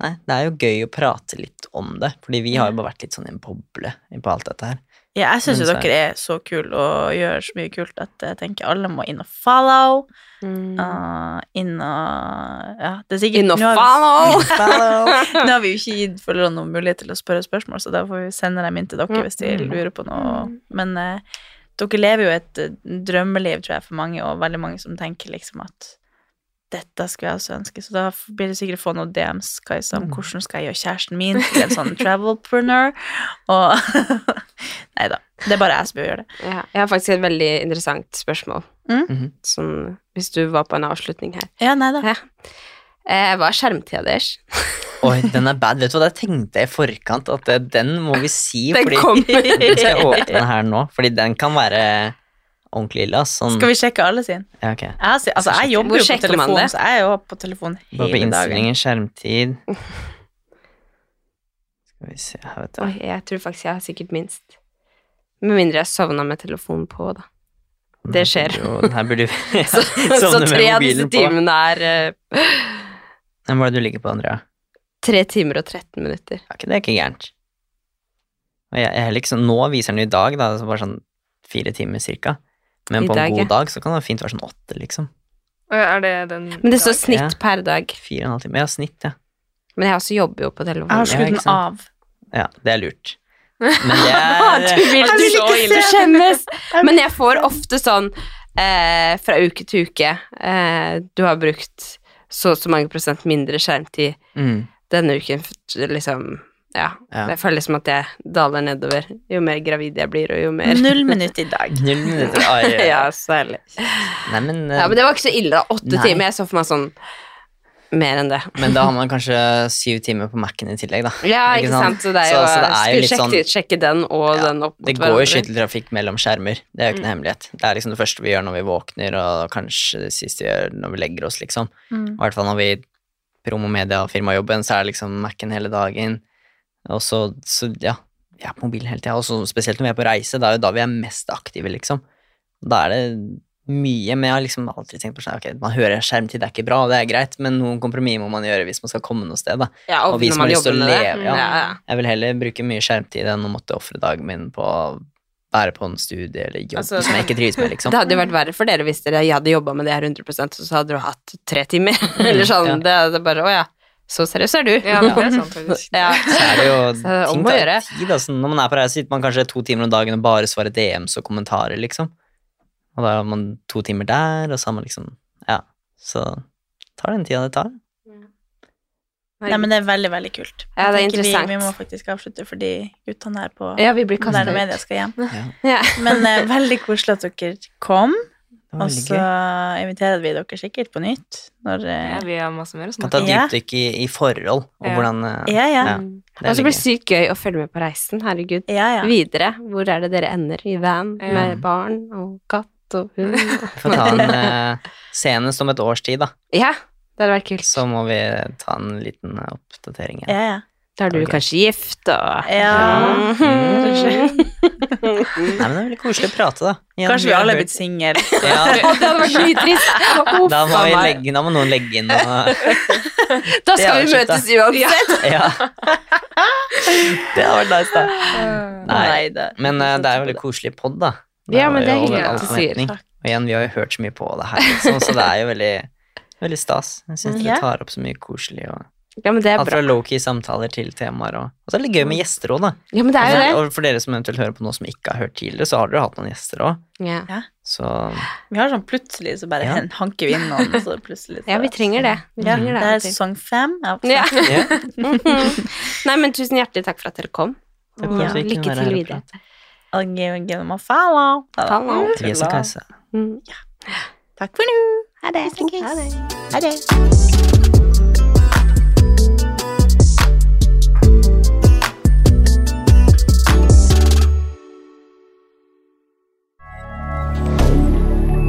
Nei, det er jo gøy å prate litt om det, fordi vi har jo bare vært litt sånn i en boble på alt dette her. Ja, jeg syns jo er- dere er så kule og gjør så mye kult at jeg tenker alle må inn og follow. Mm. Uh, inn og Ja, det er sikkert Inn og follow! Follow. Nå har vi jo ikke gitt følgerne noen mulighet til å spørre spørsmål, så da får vi sende dem inn til dere hvis de lurer på noe. Men uh, dere lever jo et eh, drømmeliv, tror jeg, for mange, og veldig mange som tenker liksom at dette skulle jeg også ønske, så da blir det sikkert å få noen DMs Kajsa, om hvordan skal jeg gjøre kjæresten min til en sånn travelpreneur, og Nei da, det er bare jeg som bør gjøre det. Ja, jeg har faktisk et veldig interessant spørsmål. Mm. Mhm. Som, hvis du var på en avslutning her. Ja, nei da. Ja. Eh, hva er skjermtida deres? Oi, den er bad. Vet du hva, Jeg tenkte jeg i forkant, at den må vi si, Den fordi kommer. Den skal jeg åpne den her nå, fordi den kan være ordentlig ille. Sånn, Skal vi sjekke alle sin? ja, okay. Jeg, si- altså, jeg jobber jo på telefon, så jeg er jo på telefon Bare på hele dagen. innstillingen, skjermtid Skal vi se her, vet du. Oi, jeg tror faktisk jeg har sikkert minst. Med mindre jeg sovna med telefonen på, da. Det skjer. Jo, den her burde vi Så, så med tre av disse timene er eh, Men Hva er det du ligger på, Andrea? tre timer og 13 minutter. Ja, ikke- det er ikke gærent. Og jeg, jeg sånn, Nå viser den i dag, da, så bare sånn fire timer cirka. Men på en dag, god dag så kan det fint være sånn åtte, liksom. Er det den Men det står snitt Ja. per dag. Fire og en halv time. Ja, snitt, ja. Men jeg også jobber jo på Jeg har telefonen. Skrudd den av. Ja, det er lurt. Men det er Du vil Jeg så ikke ille skjemmes. Men jeg får ofte sånn eh, fra uke til uke eh, Du har brukt så og så mange prosent mindre skjermtid mm, denne uken. Liksom Ja. Ja. Jeg føler liksom at jeg daler nedover jo mer gravid jeg blir, og jo mer Null minutt i dag. null minutt Ai, ai, Ja, særlig. Nei, men, uh, Ja, men det var ikke så ille, da. Åtte Nei. timer. Jeg så for meg sånn mer enn det. men da har man kanskje syv timer på Mac-en i tillegg, da. Ja, Ikke sant? sant. Så det er jo, så det er jo litt sjekke, sånn- sjekke den og Ja, den opp mot Det går jo skytteltrafikk mellom skjermer. Det er jo ikke noe hemmelighet. Det er liksom det første vi gjør når vi våkner, og kanskje det siste vi gjør når vi legger oss, liksom. Mm. I hvert fall når vi promo media og firmajobben, så er det liksom Mac-en hele dagen. Og så, så ja, vi er på mobilen hele tida. Og så spesielt når vi er på reise, det er jo da vi er mest aktive, liksom. Da er det mye, men jeg har liksom aldri tenkt på sånn, ok, man hører skjermtid, det er ikke bra, det er greit, men noen kompromisser må man gjøre hvis man skal komme noe sted, da. Ja, og, Og vi som man har lyst til å leve, ja. Ja, ja. Jeg vil heller bruke mye skjermtid enn å måtte ofre dagen min på å være på en studie eller jobb Altså, som jeg ikke trives med, liksom. Det hadde jo vært verre for dere hvis dere hadde jobba med det her 100 og så hadde du hatt tre timer. Eller sånn. ja. Det, det er bare Å ja, så seriøs er du. Ja, det er sant, faktisk. Ja. Så er det jo Så det ting å tar gjøre. tid, altså. Når man er på reise, sitter man kanskje to timer om dagen og bare svarer DMs og kommentarer, liksom. Og da har man to timer der, og så har man liksom Ja. Så tar den tida det tar. Nei, men det er veldig, veldig kult. Ja, det er interessant. Vi, vi må faktisk avslutte fordi guttene her på Ja, vi blir kastet moderne ut. media skal hjem. Ja. Men uh, veldig koselig at dere kom, og så inviterer vi dere sikkert på nytt. Når, eh, Ja, vi har masse mer å Kan snakke ta Kan ta dypdykk i, i forhold, og Ja. hvordan eh, ja, ja. ja, Mm. det Og så blir det sykt gøy å følge med på reisen. Herregud. ja, ja. Videre. Hvor er det dere ender? I van Ja. med barn og katt og hund? Vi får ta en eh, senest om et års tid, da. ja, det hadde vært kult. Så må vi ta en liten eh, oppdatering. ja, ja. Da er du okay. kanskje gift og Ja. Mm. Nei, men det er veldig koselig å prate, da. Igjen, Kanskje vi har alle er blitt single. ja, Det hadde vært nitrist. da, må vi legge, da må noen legge inn noe Da skal vi møtes uansett. Ja. Det hadde vært nice, da. Nei. Men uh, det er jo veldig koselig pod, da. Ja, men det er hyggelig at du sier. forventning. Og igjen, vi har jo hørt så mye på det her, liksom, så det er jo veldig, veldig stas. Jeg syns dere tar opp så mye koselig. Og Ja, men det er alt bra. fra low-key samtaler til temaer. Og, og så er det litt gøy med gjester òg, da. Ja, men det er jo det. Og for dere som eventuelt hører på noe som ikke har hørt tidligere, så har dere hatt noen gjester òg. Ja. Så Vi har sånn plutselig så bare Ja. hanker vi inn noen, og så plutselig så ja, vi trenger det. Vi Ja, trenger det det. er sesong fem. Ja. Nei, men tusen hjertelig takk for at dere kom. Takk for at vi lykke til videre. I'll give, give them a follow. Follow. Mm. Takk for nå. Ha det. Ha det.